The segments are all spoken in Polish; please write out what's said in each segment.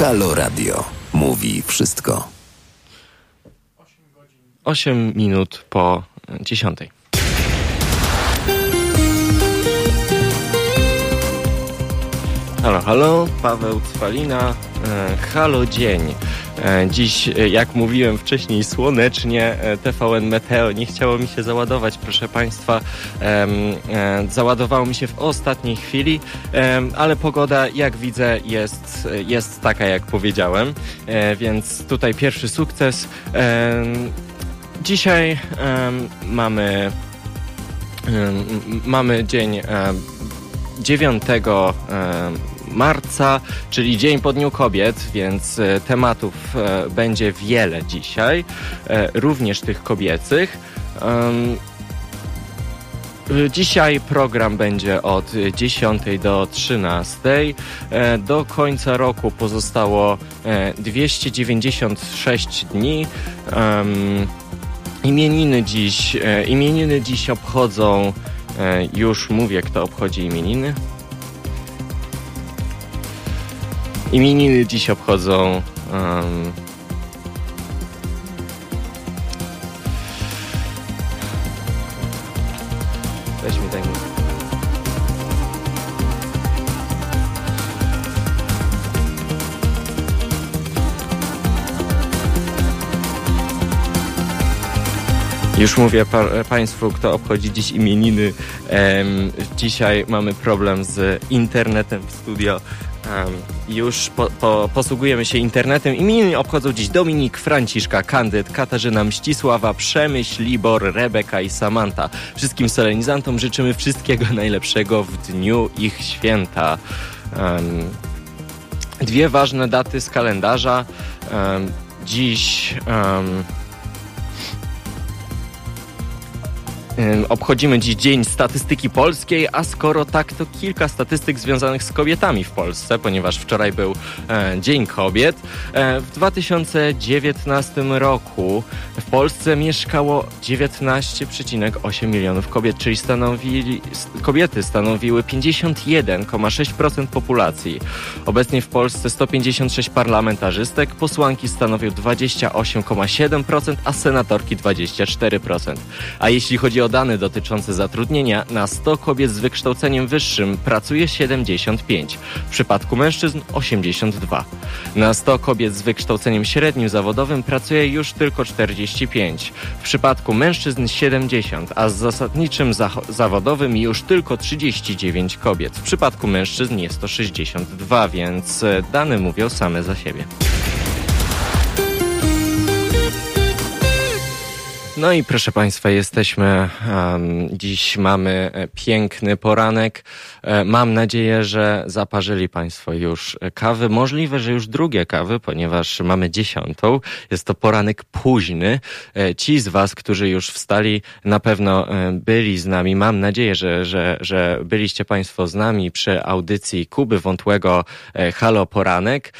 Halo Radio. Mówi wszystko. 8 minut po 10. Halo, halo, Paweł Cwalina, e, halo dzień. E, dziś, e, jak mówiłem wcześniej, słonecznie TVN Meteo nie chciało mi się załadować, proszę Państwa. Załadowało mi się w ostatniej chwili, ale pogoda, jak widzę, jest, jest taka, jak powiedziałem, więc tutaj pierwszy sukces. Dzisiaj mamy, mamy dzień 9 marca, czyli Dzień po Dniu Kobiet, więc e, tematów e, będzie wiele dzisiaj, e, również tych kobiecych. Dzisiaj program będzie od 10 do 13. Do końca roku pozostało 296 dni. Imieniny dziś, imieniny dziś obchodzą już mówię, kto obchodzi imieniny. Imieniny dziś obchodzą um, daj mi Już mówię pa Państwu, kto obchodzi dziś imieniny. Um, dzisiaj mamy problem z internetem w studio. Już po, po, posługujemy się internetem. Imieniny obchodzą dziś Dominik, Franciszka, Kandyd, Katarzyna, Mścisława, Przemyśl, Libor, Rebeka i Samanta. Wszystkim solenizantom życzymy wszystkiego najlepszego w dniu ich święta. Dwie ważne daty z kalendarza. dziś Obchodzimy dziś Dzień Statystyki Polskiej, a skoro tak, to kilka statystyk związanych z kobietami w Polsce, ponieważ wczoraj był e, Dzień Kobiet. E, w 2019 roku w Polsce mieszkało 19,8 milionów kobiet, czyli stanowili, kobiety stanowiły 51,6% populacji. Obecnie w Polsce 156 parlamentarzystek, posłanki stanowią 28,7%, a senatorki 24%. A jeśli chodzi o dane dotyczące zatrudnienia, na 100 kobiet z wykształceniem wyższym pracuje 75, w przypadku mężczyzn 82. Na 100 kobiet z wykształceniem średnim zawodowym pracuje już tylko 45, w przypadku mężczyzn 70, a z zasadniczym zawodowym już tylko 39 kobiet. W przypadku mężczyzn jest to 62, więc e, dane mówią same za siebie. No i proszę Państwa, jesteśmy, um, dziś mamy e, piękny poranek. E, mam nadzieję, że zaparzyli Państwo już kawy. Możliwe, że już drugie kawy, ponieważ mamy dziesiątą. Jest to poranek późny. E, ci z Was, którzy już wstali, na pewno byli z nami. Mam nadzieję, że, że, że byliście Państwo z nami przy audycji Kuby Wątłego Halo Poranek.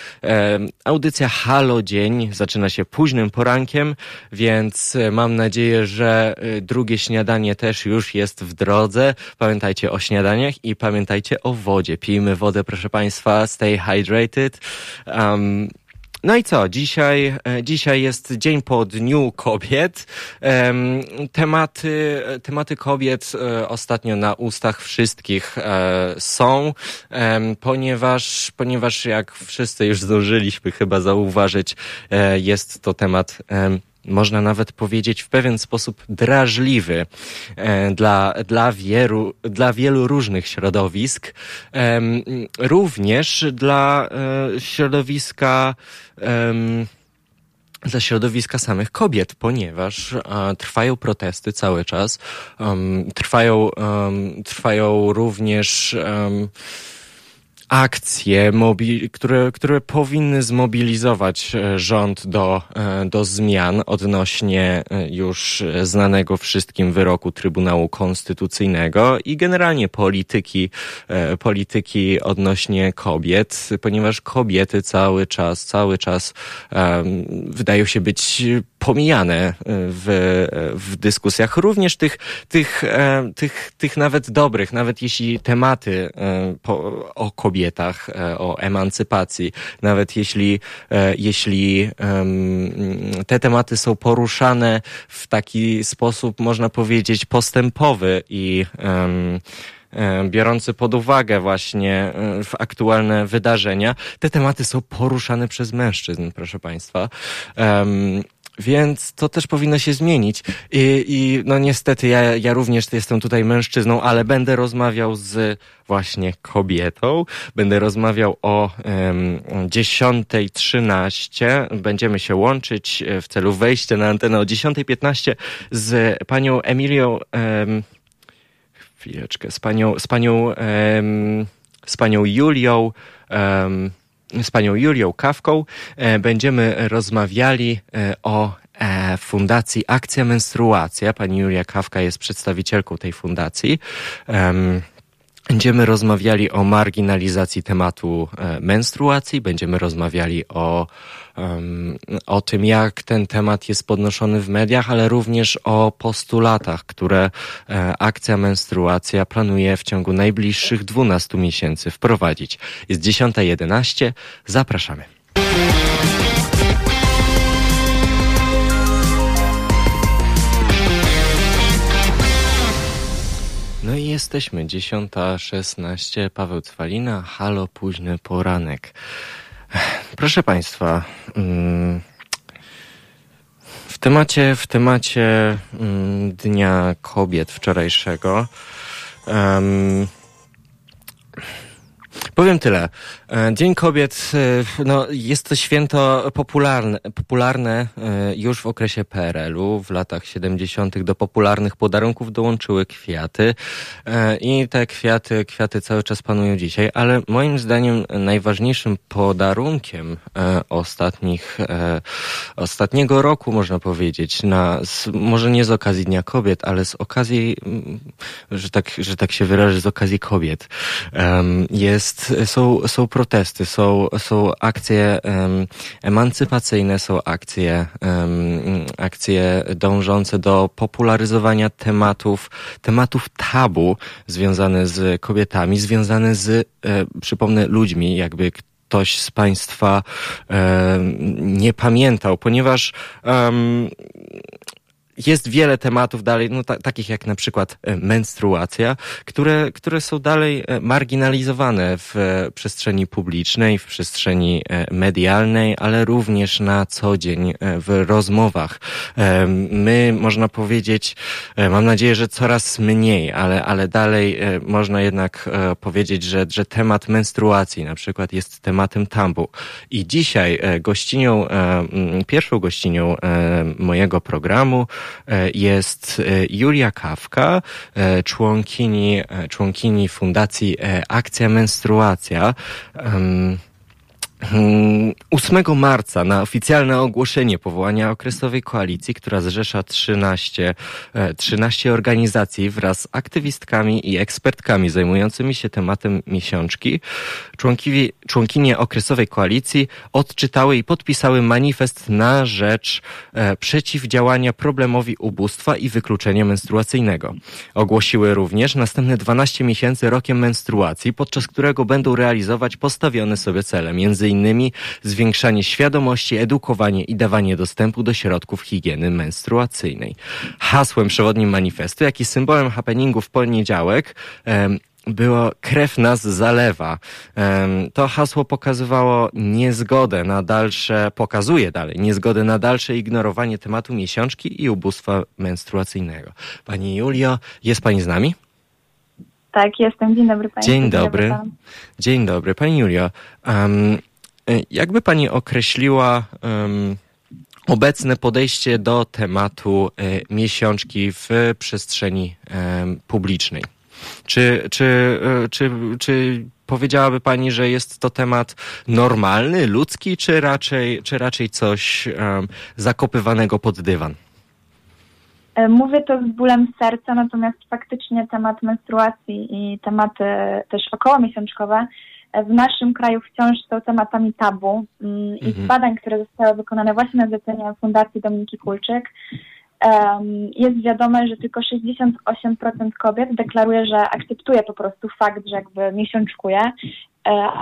Audycja Halo Dzień zaczyna się późnym porankiem, więc mam nadzieję, że drugie śniadanie też już jest w drodze. Pamiętajcie o śniadaniach i pamiętajcie o wodzie. Pijmy wodę, proszę Państwa. Stay hydrated. Um, no i co? Dzisiaj, e, dzisiaj jest Dzień po Dniu Kobiet. Tematy, tematy kobiet e, ostatnio na ustach wszystkich e, są, ponieważ, ponieważ jak wszyscy już zdążyliśmy chyba zauważyć, jest to temat można nawet powiedzieć w pewien sposób drażliwy e, dla, dla, wielu, dla wielu różnych środowisk, również dla e, środowiska dla środowiska samych kobiet, ponieważ trwają protesty cały czas, trwają, trwają również akcje, które, które powinny zmobilizować e, rząd do, e, do zmian odnośnie e, już znanego wszystkim wyroku Trybunału Konstytucyjnego i generalnie polityki, polityki odnośnie kobiet, ponieważ kobiety cały czas, cały czas um, wydają się być pomijane w, w dyskusjach, również tych, tych, tych, tych nawet dobrych, nawet jeśli tematy po, o kobietach, o emancypacji, nawet jeśli, jeśli te tematy są poruszane w taki sposób, można powiedzieć, postępowy i biorący pod uwagę właśnie w aktualne wydarzenia, te tematy są poruszane przez mężczyzn, proszę Państwa. Więc to też powinno się zmienić. I, i no niestety ja, ja również jestem tutaj mężczyzną, ale będę rozmawiał z właśnie kobietą. Będę rozmawiał o um, 10.13. Będziemy się łączyć e, w celu wejścia na antenę o 10.15 z panią Emilią. Um, chwileczkę. Z panią, z panią, um, z panią Julią. Um, z panią Julią Kawką e, będziemy rozmawiali e, o e, Fundacji Akcja Menstruacja. Pani Julia Kawka jest przedstawicielką tej fundacji. Będziemy rozmawiali o marginalizacji tematu menstruacji, będziemy rozmawiali o, o tym, jak ten temat jest podnoszony w mediach, ale również o postulatach, które e, akcja menstruacja planuje w ciągu najbliższych 12 miesięcy wprowadzić. Jest 10.11, zapraszamy. No i jesteśmy, 10.16, Paweł Cwalina, halo, późny poranek. Proszę Państwa, mm, w temacie, w temacie mm, Dnia Kobiet wczorajszego Powiem tyle. E, Dzień Kobiet, e, no, jest to święto popularne, popularne e, już w okresie PRL-u. W latach 70. do popularnych podarunków dołączyły kwiaty i te kwiaty, kwiaty cały czas panują dzisiaj, ale moim zdaniem najważniejszym podarunkiem ostatnich, ostatniego roku, można powiedzieć, na, może nie z okazji Dnia Kobiet, ale z okazji, że tak, że tak się wyrażę, z okazji kobiet, jest, są, są protesty, są, są akcje um, emancypacyjne, są akcje, um, akcje dążące do popularyzowania tematów, tematów tabu związane z kobietami, związane z, e, przypomnę, ludźmi, jakby ktoś z Państwa e, nie pamiętał, ponieważ um, jest wiele tematów dalej, no ta, takich jak na przykład e, menstruacja, które, które są dalej e, marginalizowane w e, przestrzeni publicznej, w przestrzeni medialnej, ale również na co dzień w rozmowach. My, można powiedzieć, mam nadzieję, że coraz mniej, ale, ale dalej można jednak powiedzieć, że, że temat menstruacji na przykład jest tematem tabu. I dzisiaj gościnią, pierwszą gościnią mojego programu jest e, Julia Kawka, e, członkini, członkini Fundacji Akcja Menstruacja. 8 hmm, marca na oficjalne ogłoszenie powołania okresowej koalicji, która zrzesza 13, 13 e, organizacji wraz z aktywistkami i ekspertkami zajmującymi się tematem miesiączki, członkiwi, członkinie okresowej koalicji odczytały i podpisały manifest na rzecz e, przeciwdziałania problemowi ubóstwa i wykluczenia menstruacyjnego. Ogłosiły również następne 12 miesięcy rokiem menstruacji, podczas którego będą realizować postawione sobie cele, między innymi zwiększanie świadomości, edukowanie i dawanie dostępu do środków higieny menstruacyjnej. Hasłem przewodnim manifestu, jak i symbolem happeningu w poniedziałek, było krew nas zalewa. To hasło pokazywało niezgodę na dalsze, pokazuje dalej, niezgodę na dalsze ignorowanie tematu miesiączki i ubóstwa menstruacyjnego. Pani Julio, jest Pani z nami? Tak, jestem. Dzień dobry Państwu. Dzień dobry. Dzień dobry. Pani Julio, um, jakby Pani określiła um, obecne podejście do tematu e, miesiączki w przestrzeni publicznej? Czy, czy, e, czy, czy powiedziałaby Pani, że jest to temat normalny, ludzki, czy raczej, czy raczej coś um, zakopywanego pod dywan? Mówię to z bólem serca, natomiast faktycznie temat menstruacji i tematy też okołomiesiączkowe w naszym kraju wciąż są tematami tabu. Mm, i z badań, które zostały wykonane właśnie na zlecenie Fundacji Dominiki Kulczyk, jest wiadome, że tylko 68% kobiet deklaruje, że akceptuje po prostu fakt, że jakby miesiączkuje,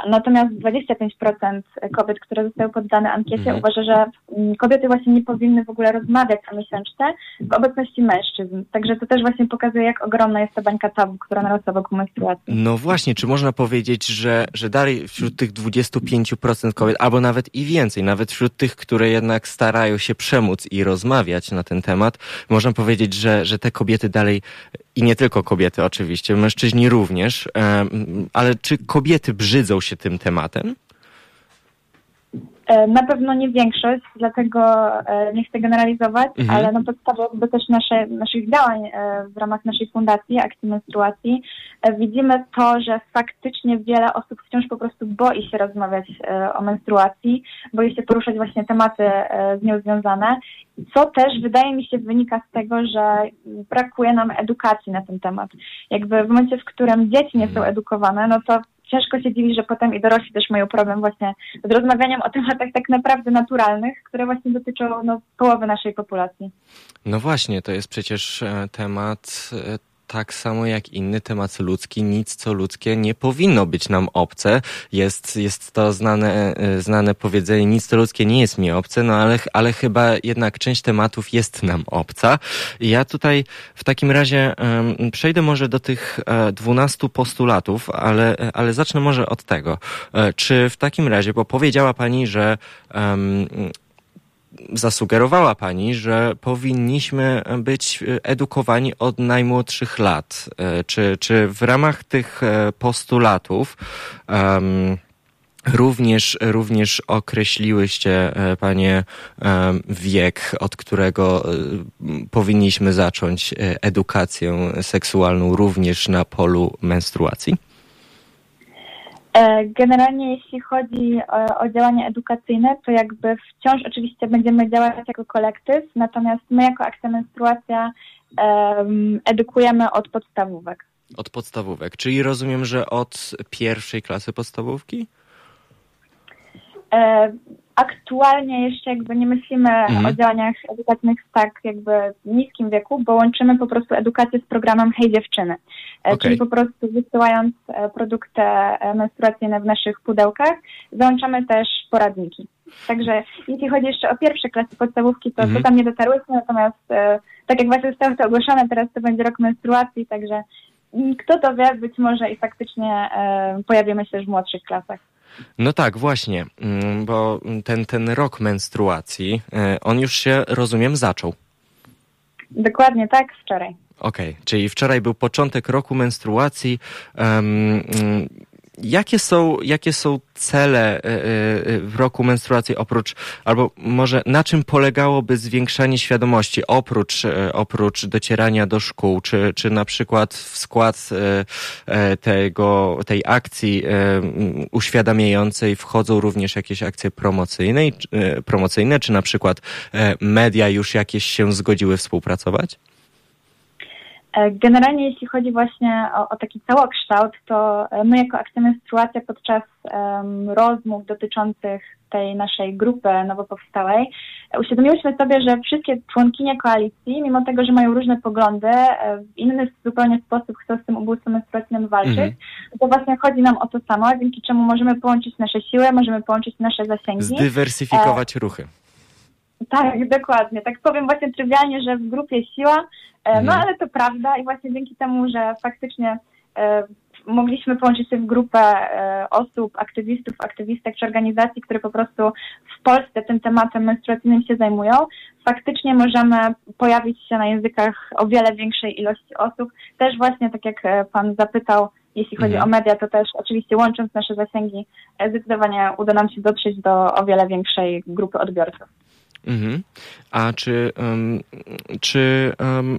natomiast 25% kobiet, które zostały poddane ankiecie, mhm. uważa, że mm, kobiety właśnie nie powinny w ogóle rozmawiać o miesiączce w obecności mężczyzn. Także to też właśnie pokazuje, jak ogromna jest ta bańka tabu, która narasta wokół menstruacji. No właśnie, czy można powiedzieć, że, że dalej wśród tych 25% kobiet, albo nawet i więcej, nawet wśród tych, które jednak starają się przemóc i rozmawiać na ten temat, można powiedzieć, że, że te kobiety dalej i nie tylko kobiety oczywiście, mężczyźni również, ale czy kobiety brzydzą się tym tematem? E, na pewno nie większość, dlatego e, nie chcę generalizować, mhm. ale na podstawie jakby też nasze, naszych działań e, w ramach naszej fundacji Akcji Menstruacji widzimy to, że faktycznie wiele osób wciąż po prostu boi się rozmawiać o menstruacji, boi się poruszać właśnie tematy z nią związane, co też wydaje mi się wynika z tego, że brakuje nam edukacji na ten temat. Jakby w momencie, w którym dzieci nie są mhm. edukowane, no to ciężko się dziwi, że potem i dorośli też mają problem właśnie z rozmawianiem o tematach tak naprawdę naturalnych, które właśnie dotyczą no, połowy naszej populacji. No właśnie, to jest przecież e, temat e, tak samo jak inny temat ludzki, nic co ludzkie nie powinno być nam obce. Jest, jest to znane, e, znane powiedzenie, nic co ludzkie nie jest mi obce, no ale, ale chyba jednak część tematów jest nam obca. ja tutaj w takim razie um, przejdę może do tych e, dwunastu postulatów, ale, ale zacznę może od tego. E, czy w takim razie, bo powiedziała Pani, że um, zasugerowała Pani, że powinniśmy być edukowani od najmłodszych lat. E, czy, czy w ramach tych e, postulatów um, Również, również określiłyście, e, Panie, wiek, od którego powinniśmy zacząć edukację seksualną również na polu menstruacji? E, generalnie jeśli chodzi o, o, działania edukacyjne, to jakby wciąż oczywiście będziemy działać jako kolektyw, natomiast my jako akcja menstruacja um, edukujemy od podstawówek. Od podstawówek, czyli rozumiem, że od pierwszej klasy podstawówki? E, aktualnie jeszcze jakby nie myślimy mhm. o działaniach edukacyjnych w tak jakby niskim wieku, bo łączymy po prostu edukację z programem Hej Dziewczyny. Okay. Czyli po prostu wysyłając e, produkty e, menstruacyjne w naszych pudełkach, załączamy też poradniki. Także jeśli chodzi jeszcze o pierwsze klasy podstawówki, to, mhm. to tam nie dotarłyśmy, natomiast tak jak właśnie zostało to ogłoszone, teraz to będzie rok menstruacji, także kto to wie, być może i faktycznie pojawimy się też w młodszych klasach. No tak, właśnie, mm, bo ten, ten rok menstruacji, e, on już się, rozumiem, zaczął. Dokładnie tak, wczoraj. Okej, okay, czyli wczoraj był początek roku menstruacji. Um, Jakie są, jakie są cele e, e, w roku menstruacji oprócz, albo może na czym polegałoby zwiększanie świadomości oprócz, e, oprócz docierania do szkół, czy, czy na przykład w skład tego, tej akcji uświadamiającej wchodzą również jakieś akcje promocyjne, promocyjne, czy na przykład media już jakieś się zgodziły współpracować? E, generalnie jeśli chodzi właśnie o, o, taki całokształt, to e, my jako Akcja Menstruacja podczas um, rozmów dotyczących tej naszej grupy nowo powstałej uświadomiłyśmy sobie, że wszystkie członkinie koalicji, mimo tego, że mają różne poglądy, e, w inny zupełnie sposób chcą z tym ubóstwem menstruacyjnym walczyć, -hmm. to właśnie chodzi nam o to samo, dzięki czemu możemy połączyć nasze siły, możemy połączyć nasze zasięgi. Zdywersyfikować e ruchy. Tak, dokładnie. Tak powiem właśnie trywialnie, że w grupie siła, e, no mhm. ale to prawda i właśnie dzięki temu, że faktycznie e, mogliśmy połączyć się w grupę e, osób, aktywistów, aktywistek czy organizacji, które po prostu w Polsce tym tematem menstruacyjnym się zajmują, faktycznie możemy pojawić się na językach o wiele większej ilości osób. Też właśnie tak jak Pan zapytał, jeśli chodzi mhm. o media, to też oczywiście łącząc nasze zasięgi, zdecydowanie uda nam się dotrzeć do o wiele większej grupy odbiorców. Mhm. A czy, um, czy um,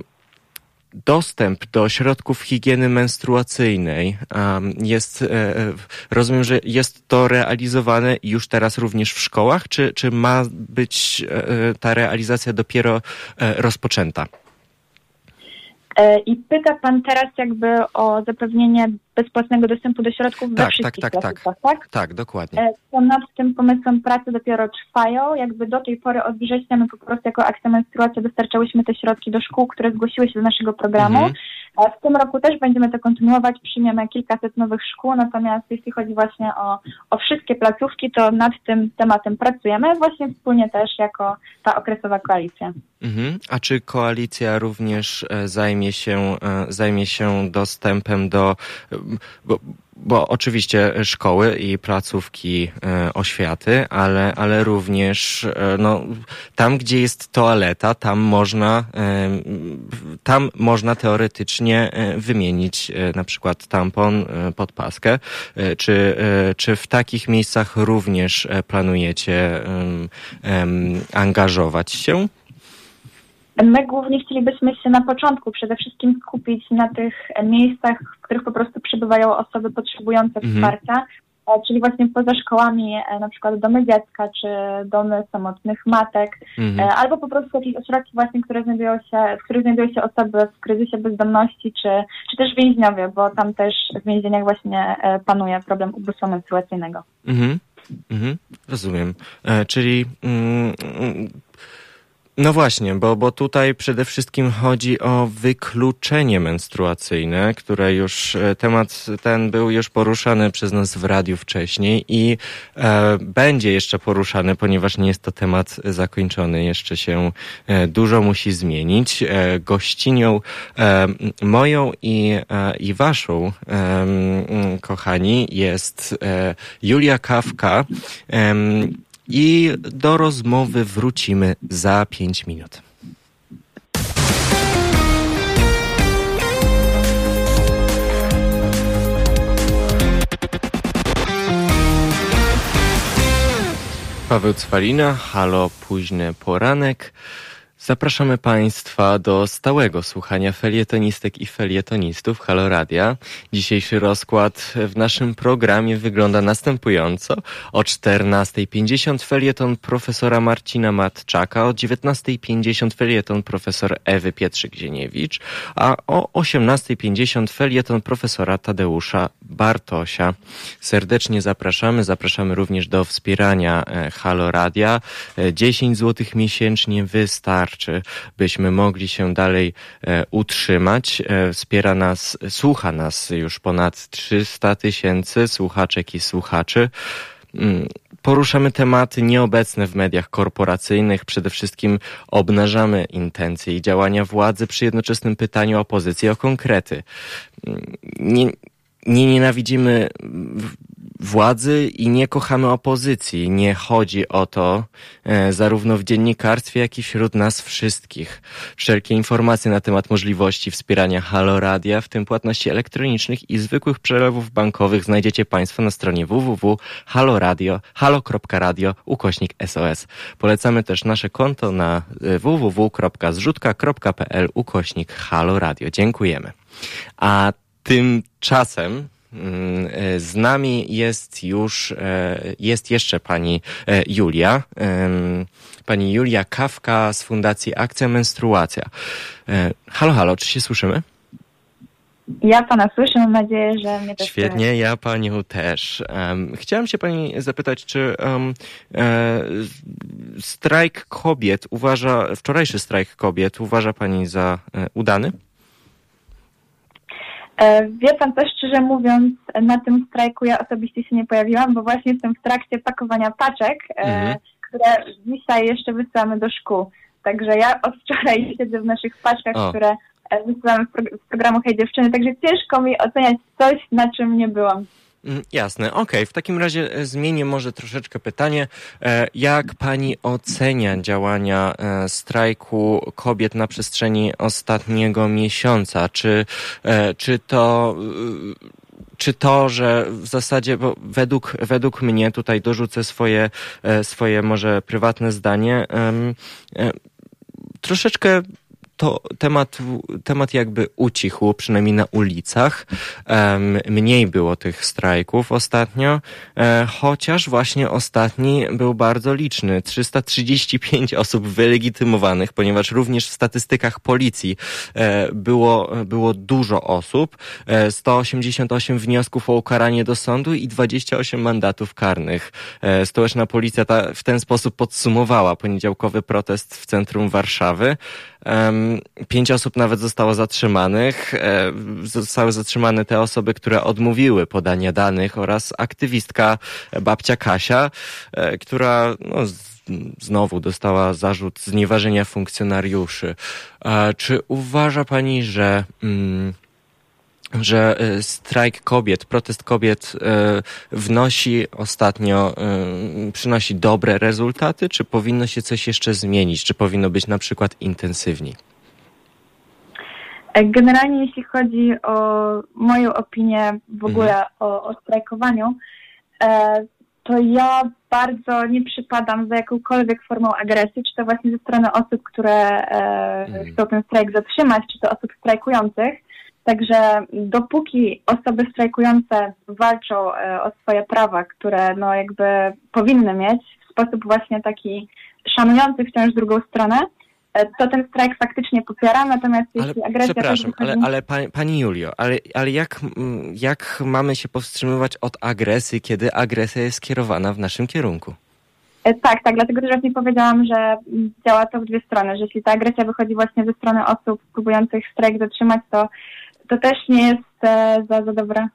dostęp do środków higieny menstruacyjnej um, jest, e, e, rozumiem, że jest to realizowane już teraz również w szkołach, czy, czy ma być e, ta realizacja dopiero rozpoczęta? E, I pyta Pan teraz jakby o zapewnienie bezpłatnego dostępu do środków tak, we wszystkich tak, tak, tak, tak? Tak, dokładnie. E, to nad tym pomysłem prace dopiero trwają. Jakby do tej pory od września my po prostu jako akcja menstruacja dostarczałyśmy te środki do szkół, które zgłosiły się do naszego programu. Mhm. W tym roku też będziemy to kontynuować, przyjmiemy kilkaset nowych szkół, natomiast jeśli chodzi właśnie o, o wszystkie placówki, to nad tym tematem pracujemy właśnie wspólnie też jako ta okresowa koalicja. Mhm. A czy koalicja również e, zajmie się, e, zajmie się dostępem do, bo, bo oczywiście szkoły i placówki e, oświaty, ale, ale również e, no, tam, gdzie jest toaleta, tam można, e, tam można teoretycznie wymienić na przykład tampon, e, podpaskę. Czy, czy w takich miejscach również planujecie angażować się? My głównie chcielibyśmy się na początku przede wszystkim skupić na tych miejscach, w których po prostu przebywają osoby potrzebujące mhm. wsparcia, e, czyli właśnie poza szkołami, e, na przykład domy dziecka, czy domy samotnych matek, mhm. E, albo po prostu jakieś ośrodki właśnie, które znajdują się, w których znajdują się osoby w kryzysie bezdomności, czy, czy też więźniowie, bo tam też w więzieniach właśnie panuje problem ubóstwa menstruacyjnego. Mhm. Mhm. Rozumiem. E, czyli mm, no właśnie, bo, bo tutaj przede wszystkim chodzi o wykluczenie menstruacyjne, które już e, temat ten był już poruszany przez nas w radiu wcześniej i e, będzie jeszcze poruszany, ponieważ nie jest to temat zakończony, jeszcze się e, dużo musi zmienić. E, gościnią e, moją i, e, i waszą, kochani, jest Julia Kawka. I do rozmowy wrócimy za 5 minut. Paweł Cwalina, halo, późny poranek. Zapraszamy Państwa do stałego słuchania felietonistek i felietonistów Halo Radia. Dzisiejszy rozkład w naszym programie wygląda następująco. O 14.50 felieton profesora Marcina Matczaka, o 19.50 felieton profesor Ewy Pietrzyk-Zieniewicz, a o 18.50 felieton profesora Tadeusza Bartosia. Serdecznie zapraszamy. Zapraszamy również do wspierania e, Halo Radia. 10 e, zł miesięcznie wystarczy wystarczy, byśmy mogli się dalej e, utrzymać. E, wspiera nas, słucha nas już ponad 300 tysięcy słuchaczek i słuchaczy. Mm, poruszamy tematy nieobecne w mediach korporacyjnych. Przede wszystkim obnażamy intencje i działania władzy przy jednoczesnym pytaniu opozycji o konkrety. Mm, nie, nie nienawidzimy władzy i nie kochamy opozycji. Nie chodzi o to e, zarówno w dziennikarstwie, jak i wśród nas wszystkich. Wszelkie informacje na temat możliwości wspierania Halo Radia, w tym płatności elektronicznych i zwykłych przelewów bankowych znajdziecie Państwo na stronie www.haloradio, halo.radio ukośnik SOS. Polecamy też nasze konto na e, www.zrzutka.pl ukośnik Halo Radio. Dziękujemy. A tymczasem z nami jest już, e, jest jeszcze pani e, Julia, pani Julia Kawka z Fundacji Akcja Menstruacja. Halo, halo, czy się słyszymy? Ja pana słyszę, mam nadzieję, że mnie też Świetnie, słyszy. ja panią też. Um, chciałem się pani zapytać, czy um, e, strajk kobiet uważa, wczorajszy strajk kobiet uważa pani za e, udany? E, wie pan co, szczerze mówiąc, na tym strajku ja osobiście się nie pojawiłam, bo właśnie jestem w trakcie pakowania paczek, e, mhm. które dzisiaj jeszcze wysyłamy do szkół. Także ja od wczoraj siedzę w naszych paczkach, o. które e, wysyłamy z programu Hej Dziewczyny, także ciężko mi oceniać coś, na czym nie byłam. Mm, jasne, okej. Okay. W takim razie e, zmienię może troszeczkę pytanie. E, jak pani ocenia działania e, strajku kobiet na przestrzeni ostatniego miesiąca? Czy, czy to czy to, że w zasadzie, bo według, według mnie, tutaj dorzucę swoje, swoje może prywatne zdanie, troszeczkę to temat, temat jakby ucichł, przynajmniej na ulicach. Mniej było tych strajków ostatnio, e, chociaż właśnie ostatni był bardzo liczny. 335 osób wylegitymowanych, ponieważ również w statystykach policji e, było, było dużo osób, 188 e, wniosków o ukaranie do sądu i 28 mandatów karnych. Stołeczna policja ta, w ten sposób podsumowała poniedziałkowy protest w centrum Warszawy. Pięć osób nawet zostało zatrzymanych. E, zostały zatrzymane te osoby, które odmówiły podania danych oraz aktywistka babcia Kasia, e, która no, znowu dostała zarzut znieważenia funkcjonariuszy. Czy uważa pani, że mm, że e, strajk kobiet, protest kobiet e, wnosi ostatnio, e, przynosi dobre rezultaty, czy powinno się coś jeszcze zmienić, czy powinno być na przykład intensywniej? Generalnie jeśli chodzi o moją opinię w ogóle mhm. o, o strajkowaniu, to ja bardzo nie przypadam za jakąkolwiek formą agresji, czy to właśnie ze strony osób, które mhm. chcą ten strajk zatrzymać, czy to osób strajkujących. Także dopóki osoby strajkujące walczą e, o swoje prawa, które no jakby powinny mieć w sposób właśnie taki szanujący wciąż drugą stronę, e, to ten strajk faktycznie popiera, natomiast ale, jeśli agresja... Przepraszam, ale, ale pani, pani Julio, ale, ale jak, jak mamy się powstrzymywać od agresji, kiedy agresja jest skierowana w naszym kierunku? E, tak, tak, dlatego też właśnie powiedziałam, że działa to w dwie strony, że jeśli ta agresja wychodzi właśnie ze strony osób próbujących strajk zatrzymać, to to też nie jest e, za, za dobre.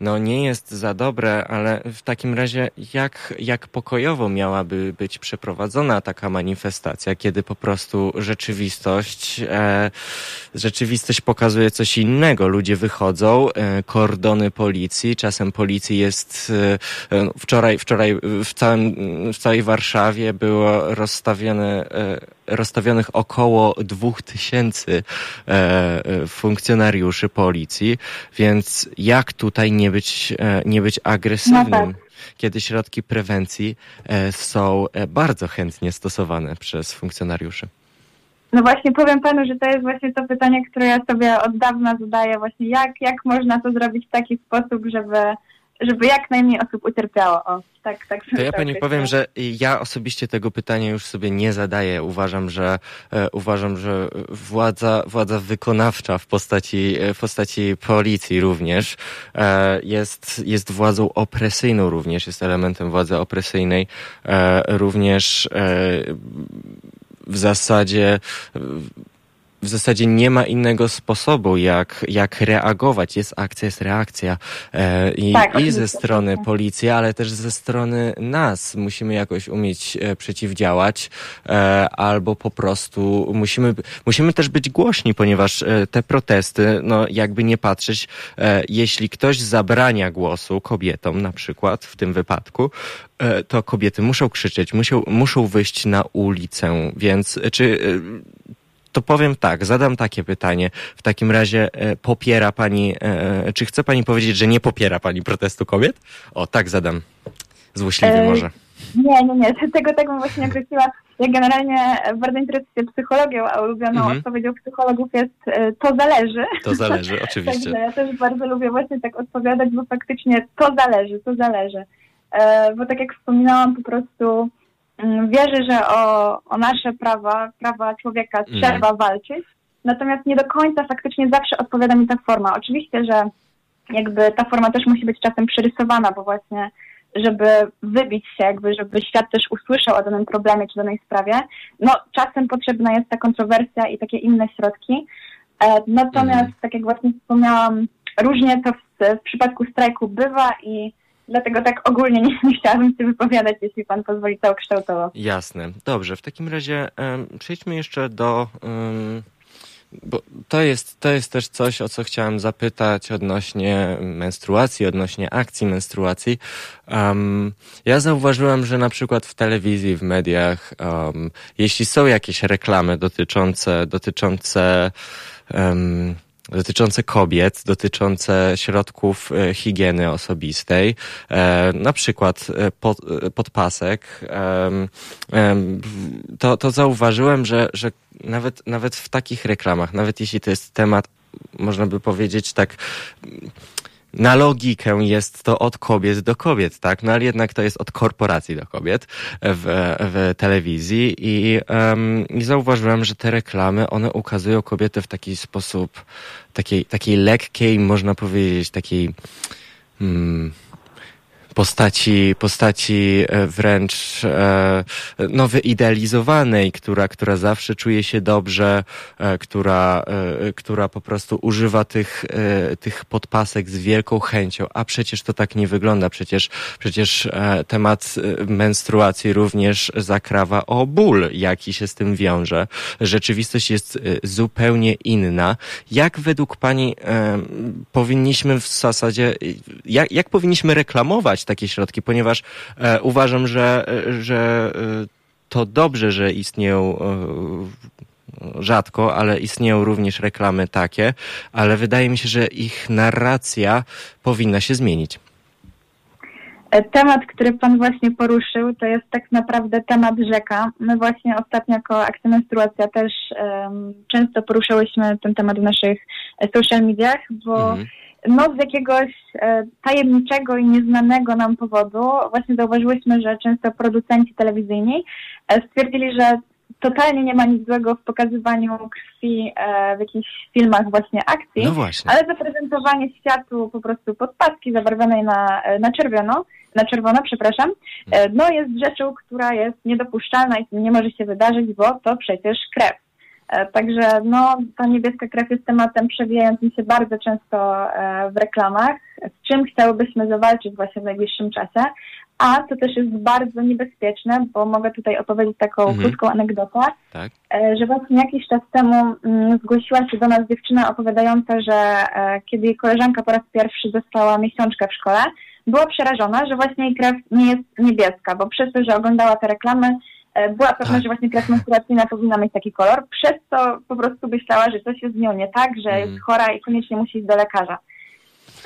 No nie jest za dobre, ale w takim razie jak, jak pokojowo miałaby być przeprowadzona taka manifestacja, kiedy po prostu rzeczywistość, e, rzeczywistość pokazuje coś innego. Ludzie wychodzą, e, kordony policji, czasem policji jest, e, no, wczoraj, wczoraj w, całym, w całej Warszawie było rozstawione e, rozstawionych około dwóch tysięcy e, e, funkcjonariuszy policji, więc jak tutaj nie być, e, nie być agresywnym? No tak. Kiedy środki prewencji są bardzo chętnie stosowane przez funkcjonariuszy. No właśnie powiem panu, że to jest właśnie to pytanie, które ja sobie od dawna zadaję, właśnie jak, jak można to zrobić w taki sposób, żeby żeby jak najmniej osób ucierpiało. O, tak, tak to ja pani powiem, że ja osobiście tego pytania już sobie nie zadaję. Uważam, że e, uważam, że władza, władza wykonawcza w postaci, e, w postaci policji również e, jest, jest władzą opresyjną również, jest elementem władzy opresyjnej. E, również e, w zasadzie w zasadzie nie ma innego sposobu, jak, jak reagować. Jest akcja, jest reakcja. E, I, tak, I ze strony policji, ale też ze strony nas. Musimy jakoś umieć e, przeciwdziałać, e, albo po prostu musimy, musimy też być głośni, ponieważ e, te protesty, no jakby nie patrzeć, e, jeśli ktoś zabrania głosu kobietom na przykład, w tym wypadku, e, to kobiety muszą krzyczeć, muszą, muszą wyjść na ulicę, więc czy to powiem tak, zadam takie pytanie. W takim razie e, popiera pani, e, czy chce pani powiedzieć, że nie popiera pani protestu kobiet? O, tak zadam. Złośliwie e, może. Nie, nie, nie. Tego, tego bym właśnie nie określiła. Ja generalnie bardzo interesuję się psychologią, a ulubioną mhm. odpowiedzią psychologów jest e, to zależy. To zależy, oczywiście. Także ja też bardzo lubię właśnie tak odpowiadać, bo faktycznie to zależy, to zależy. E, bo tak jak wspominałam, po prostu wierzę, że o, o nasze prawa, prawa człowieka mhm. trzeba mm. walczyć, natomiast nie do końca faktycznie zawsze odpowiada mi ta forma. Oczywiście, że jakby ta forma też musi być czasem przerysowana, bo właśnie żeby wybić się, jakby żeby świat też usłyszał o danym problemie czy danej sprawie, no czasem potrzebna jest ta kontrowersja i takie inne środki. E, natomiast, mm. tak jak właśnie wspomniałam, różnie to w, w przypadku strajku bywa i Dlatego tak ogólnie nie, chciałabym się wypowiadać, jeśli pan pozwoli całokształtowo. Jasne. Dobrze, w takim razie przejdźmy jeszcze do... Bo to jest, to jest też coś, o co chciałem zapytać odnośnie menstruacji, odnośnie akcji menstruacji. Um, ja zauważyłem, że na przykład w telewizji, w mediach, um, jeśli są jakieś reklamy dotyczące, dotyczące um, dotyczące kobiet, dotyczące środków e, higieny osobistej, e, na przykład e, pod, podpasek, to, to zauważyłem, że, że nawet, nawet w takich reklamach, nawet jeśli to jest temat, można by powiedzieć tak na logikę jest to od kobiet do kobiet, tak? No ale jednak to jest od korporacji do kobiet w, w telewizji i, um, i zauważyłem, że te reklamy, one ukazują kobiety w taki sposób, takiej, takiej lekkiej, można powiedzieć, takiej... Hmm, postaci, postaci e, wręcz e, no, wyidealizowanej, która, która zawsze czuje się dobrze, e, która, która po prostu używa tych, tych podpasek z wielką chęcią, a przecież to tak nie wygląda. Przecież, przecież temat menstruacji również zakrawa o ból, jaki się z tym wiąże. Rzeczywistość jest zupełnie inna. Jak według Pani powinniśmy w zasadzie, jak, jak powinniśmy reklamować takie środki, ponieważ e, uważam, że, e, że e, to dobrze, że istnieją e, rzadko, ale istnieją również reklamy takie, ale wydaje mi się, że ich narracja powinna się zmienić. Temat, który Pan właśnie poruszył, to jest tak naprawdę temat rzeka. My właśnie ostatnio jako Akcja Menstruacja też um, często poruszałyśmy ten temat w naszych social mediach, bo mhm no z jakiegoś e, tajemniczego i nieznanego nam powodu właśnie zauważyłyśmy, że często producenci telewizyjni e, stwierdzili, że totalnie nie ma nic złego w pokazywaniu krwi e, w jakichś filmach właśnie akcji, no właśnie. ale zaprezentowanie światu po prostu podpaski zabarwionej na, na czerwono, na czerwono, przepraszam, no jest rzeczą, która jest niedopuszczalna i nie może się wydarzyć, bo to przecież krew. E, także no, ta niebieska krew jest tematem przewijającym się bardzo często e, w reklamach, z czym chciałybyśmy zawalczyć właśnie w najbliższym czasie. A to też jest bardzo niebezpieczne, bo mogę tutaj opowiedzieć taką mhm. krótką anegdotę, tak. E, że właśnie jakiś czas temu mm, zgłosiła się do nas dziewczyna opowiadająca, że kiedy jej koleżanka po raz pierwszy dostała miesiączkę w szkole, była przerażona, że właśnie jej krew nie jest niebieska, bo przez to, że oglądała te reklamy, była pewna, tak. że właśnie krew menstruacyjna powinna mieć taki kolor, przez co po prostu myślała, że coś jest z nią nie tak, że mm. jest chora i koniecznie musi iść do lekarza.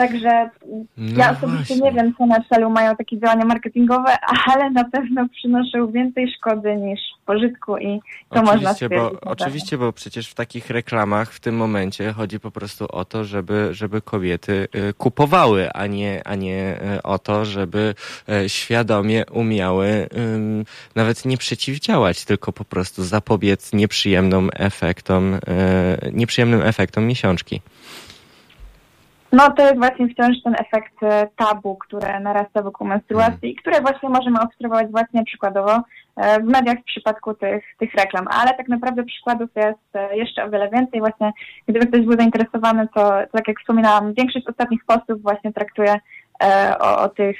Także no ja osobiście właśnie. nie wiem, co na celu mają takie działania marketingowe, ale na pewno przynoszą więcej szkody niż pożytku i to oczywiście, można stwierdzić. Bo, oczywiście, bo przecież w takich reklamach w tym momencie chodzi po prostu o to, żeby, żeby kobiety y, kupowały, a nie, a nie y, o to, żeby y, świadomie umiały nawet nie przeciwdziałać, tylko po prostu zapobiec nieprzyjemnym efektom, nieprzyjemnym efektom miesiączki. No to jest właśnie wciąż ten efekt e, tabu, które narasta wokół menstruacji i które właśnie możemy obserwować właśnie przykładowo e, w mediach w przypadku tych, tych reklam. Ale tak naprawdę przykładów jest e, jeszcze o wiele więcej. Właśnie gdyby ktoś był zainteresowany, to tak jak wspominałam, większość ostatnich postów właśnie traktuje o, o tych,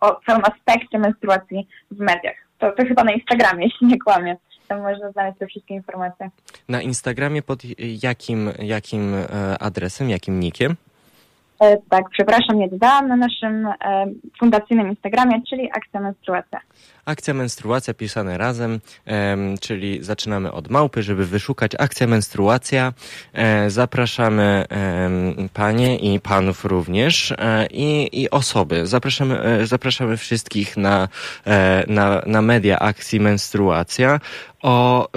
o całym aspekcie menstruacji w mediach. To, to chyba na Instagramie, jeśli nie kłamię tam można znaleźć te wszystkie informacje. Na Instagramie pod jakim, jakim e, adresem, jakim nickiem? E, tak, przepraszam, nie dodałam na naszym e, fundacyjnym Instagramie, czyli Akcja Menstruacja. Akcja Menstruacja pisane razem, e, czyli zaczynamy od małpy, żeby wyszukać Akcja Menstruacja. Zapraszamy panie i panów również i, i osoby. Zapraszamy, zapraszamy wszystkich na, na, na media Akcji Menstruacja o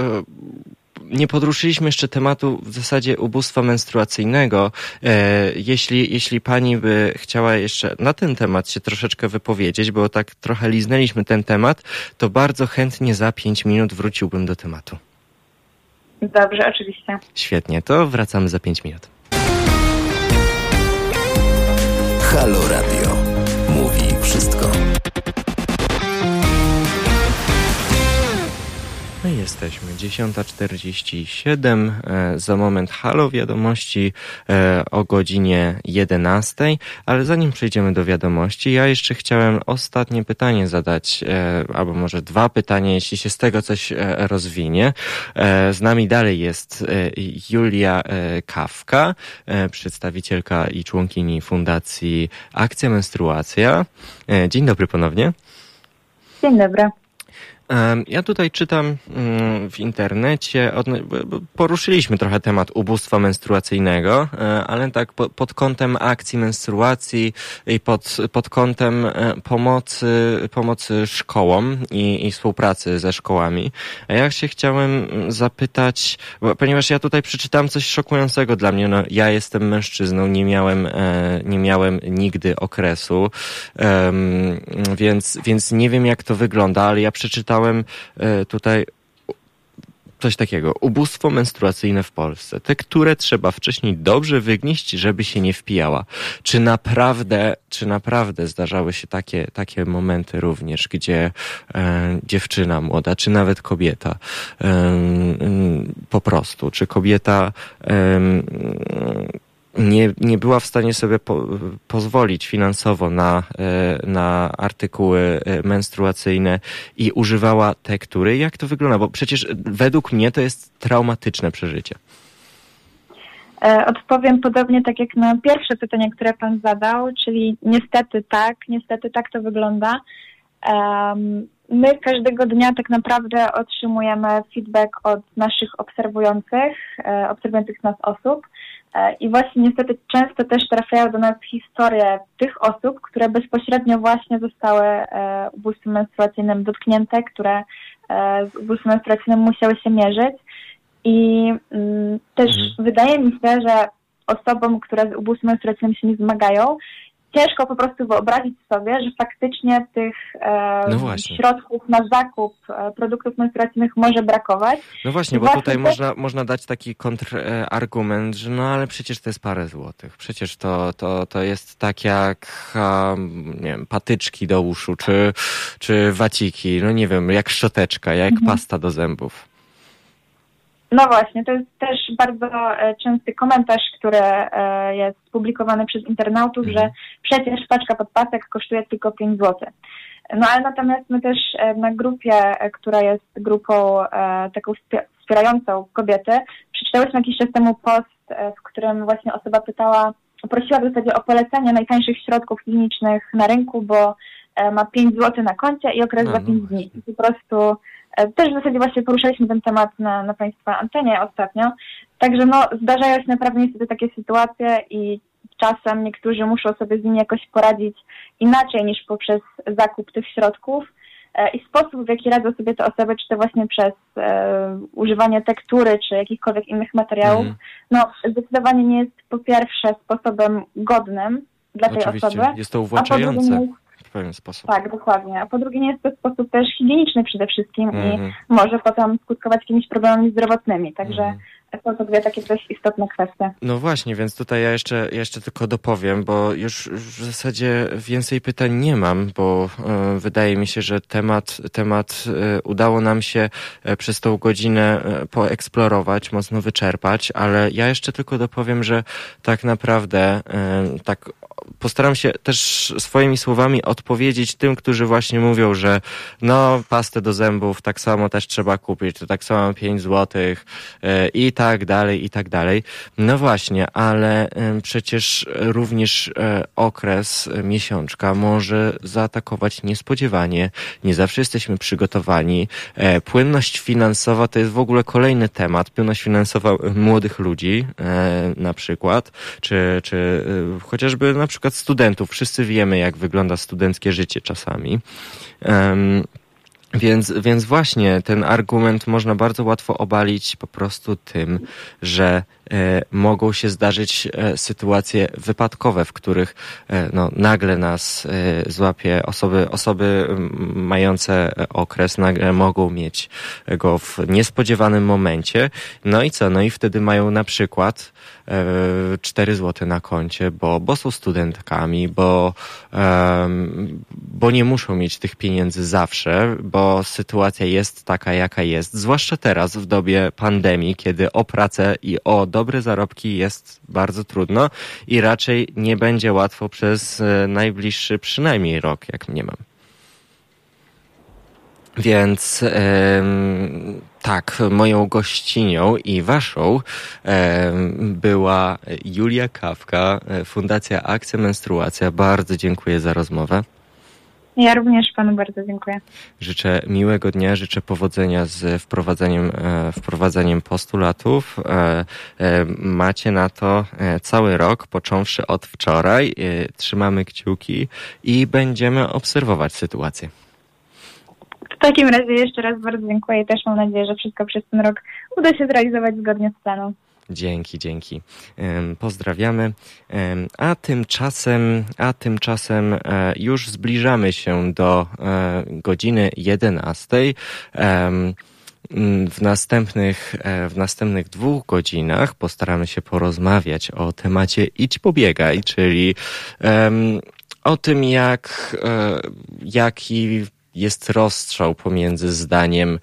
nie podruszyliśmy jeszcze tematu w zasadzie ubóstwa menstruacyjnego. E, jeśli, jeśli pani by chciała jeszcze na ten temat się troszeczkę wypowiedzieć, bo tak trochę liznęliśmy ten temat, to bardzo chętnie za pięć minut wróciłbym do tematu. Dobrze, oczywiście. Świetnie, to wracamy za pięć minut. Halo Radio. Mówi wszystko. My jesteśmy 10.47, e, za moment halo wiadomości e, o godzinie 11, ale zanim przejdziemy do wiadomości, ja jeszcze chciałem ostatnie pytanie zadać, e, albo może dwa pytania, jeśli się z tego coś rozwinie. Z nami dalej jest Julia Kawka, przedstawicielka i członkini Fundacji Akcja Menstruacja. Dzień dobry ponownie. Dzień dobry. Ja tutaj czytam mm, w internecie, poruszyliśmy trochę temat ubóstwa menstruacyjnego, e, ale tak pod kątem akcji menstruacji i pod, pod kątem e, pomocy, pomocy szkołom i, i współpracy ze szkołami. Ja się chciałem zapytać, ponieważ ja tutaj przeczytałem coś szokującego dla mnie. No, ja jestem mężczyzną, nie miałem, e, nie miałem nigdy okresu, więc, więc nie wiem jak to wygląda, ale ja przeczytałem e, tutaj coś takiego. Ubóstwo menstruacyjne w Polsce. Te, które trzeba wcześniej dobrze wygnieść, żeby się nie wpijała. Czy naprawdę, czy naprawdę zdarzały się takie, takie momenty również, gdzie e, dziewczyna młoda, czy nawet kobieta e, po prostu, czy kobieta e, nie, nie była w stanie sobie po, pozwolić finansowo na, e, na artykuły e, menstruacyjne i używała tektury. Jak to wygląda? Bo przecież według mnie to jest traumatyczne przeżycie. E, odpowiem podobnie tak jak na pierwsze pytanie, które Pan zadał, czyli niestety tak, niestety tak to wygląda. My każdego dnia tak naprawdę otrzymujemy feedback od naszych obserwujących, obserwujących nas osób. E, I właśnie niestety często też trafiają do nas historie tych osób, które bezpośrednio właśnie zostały e, ubóstwem menstruacyjnym dotknięte, które e, z ubóstwem menstruacyjnym musiały się mierzyć. I mm, też mhm. wydaje mi się, że osobom, które z ubóstwem menstruacyjnym się nie zmagają, ciężko po prostu wyobrazić sobie, że faktycznie tych e, no środków na zakup e, produktów menstruacyjnych może brakować. No właśnie, bo tutaj można, można dać taki kontrargument, że no ale przecież to jest parę złotych. Przecież to, to, to jest tak jak um, nie wiem, patyczki do uszu, czy, czy waciki, no nie wiem, jak szczoteczka, jak mhm. pasta do zębów. No właśnie, to jest też bardzo e, częsty komentarz, który e, jest publikowany przez internautów, mhm. że przecież paczka podpasek kosztuje tylko 5 zł. No ale natomiast my też e, na grupie, która jest grupą taką wspierającą kobiety, przeczytałyśmy jakiś czas temu post, w którym właśnie osoba pytała, prosiła w zasadzie o polecenie najtańszych środków klinicznych na rynku, bo ma 5 zł na koncie i okres no, za 5 no dni. Po prostu też w zasadzie właśnie poruszaliśmy ten temat na, na Państwa antenie ostatnio. Także no, zdarzają się naprawdę niestety takie sytuacje i czasem niektórzy muszą sobie z nimi jakoś poradzić inaczej niż poprzez zakup tych środków. E, I sposób, w jaki radzą sobie te osoby, czy to właśnie przez e, używanie tektury, czy jakichkolwiek innych materiałów, mm. no zdecydowanie nie jest po pierwsze sposobem godnym dla tej Oczywiście. osoby. Jest to uwłaczające pewien sposób. Tak, dokładnie. A po drugie nie jest to sposób też higieniczny przede wszystkim mm i mhm. może potem skutkować jakimiś problemami zdrowotnymi. Także mm to dwie takie dość istotne kwestie. No właśnie, więc tutaj ja jeszcze, jeszcze tylko dopowiem, bo już w zasadzie więcej pytań nie mam, bo y, wydaje mi się, że temat, temat y, udało nam się y, przez tą godzinę poeksplorować, mocno wyczerpać, ale ja jeszcze tylko dopowiem, że tak naprawdę tak postaram się też swoimi słowami odpowiedzieć tym, którzy właśnie mówią, że no pastę do zębów tak samo też trzeba kupić, to tak samo 5 złotych e, i tak dalej, i tak dalej. No właśnie, ale przecież również e, okres e, miesiączka może zaatakować niespodziewanie. Nie zawsze jesteśmy przygotowani. Płynność finansowa to jest w ogóle kolejny temat. Płynność finansowa młodych ludzi na przykład, czy, czy chociażby na przykład studentów. Wszyscy wiemy, jak wygląda studenckie życie czasami. Um, więc, więc właśnie ten argument można bardzo łatwo obalić po prostu tym, że e, mogą się zdarzyć e, sytuacje wypadkowe, w których e, no, nagle nas e, złapie osoby, osoby mające okres, nagle mogą mieć go w niespodziewanym momencie. No i co? No i wtedy mają na przykład 4 zł na koncie, bo, bo są studentkami, bo, bo nie muszą mieć tych pieniędzy zawsze, bo sytuacja jest taka, jaka jest. Zwłaszcza teraz, w dobie pandemii, kiedy o pracę i o dobre zarobki jest bardzo trudno i raczej nie będzie łatwo przez e, najbliższy przynajmniej rok, jak mniemam. Więc tak, moją gościnią i waszą była Julia Kawka, Fundacja Akcja Menstruacja. Bardzo dziękuję za rozmowę. Ja również panu bardzo dziękuję. Życzę miłego dnia, życzę powodzenia z wprowadzeniem, e, wprowadzeniem postulatów. E, e, macie na to cały rok, począwszy od wczoraj. Trzymamy kciuki i będziemy obserwować sytuację. W takim razie jeszcze raz bardzo dziękuję i też mam nadzieję, że wszystko przez ten rok uda się zrealizować zgodnie z planem. Dzięki, dzięki. Pozdrawiamy. A tymczasem, a tymczasem e, już zbliżamy się do e, godziny 11. W następnych, e, w następnych dwóch godzinach postaramy się porozmawiać o temacie idź pobiegaj, czyli o tym, jak, jaki jest rozstrzał pomiędzy zdaniem,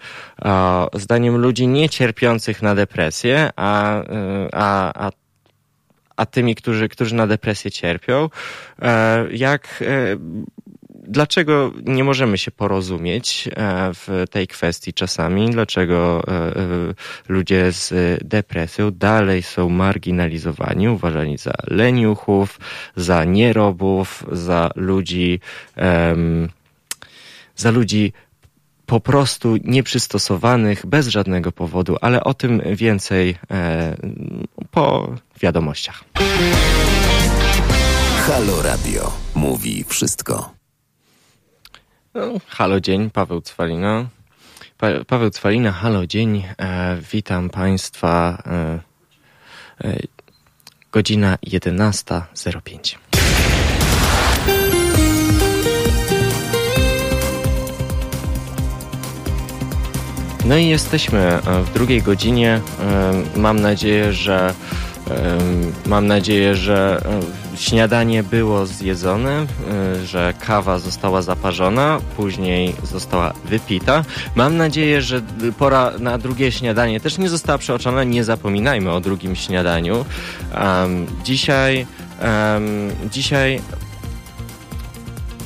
zdaniem ludzi niecierpiących na depresję, a, a, a a tymi, którzy, którzy na depresję cierpią. E, jak, e, dlaczego nie możemy się porozumieć e, w tej kwestii czasami? Dlaczego ludzie z depresją dalej są marginalizowani, uważani za leniuchów, za nierobów, za ludzi, za ludzi po prostu nieprzystosowanych, bez żadnego powodu, ale o tym więcej e, po wiadomościach. Halo Radio mówi wszystko. No, halo dzień, Paweł Cwalina. Pa, Paweł Cwalina, halo dzień. E, witam Państwa. E, e godzina 11.05. No i jesteśmy e, w drugiej godzinie. E, mam nadzieję, że e, mam nadzieję, że śniadanie było zjedzone, że kawa została zaparzona, później została wypita. Mam nadzieję, że pora na drugie śniadanie też nie została przeoczona. Nie zapominajmy o drugim śniadaniu. Dzisiaj, dzisiaj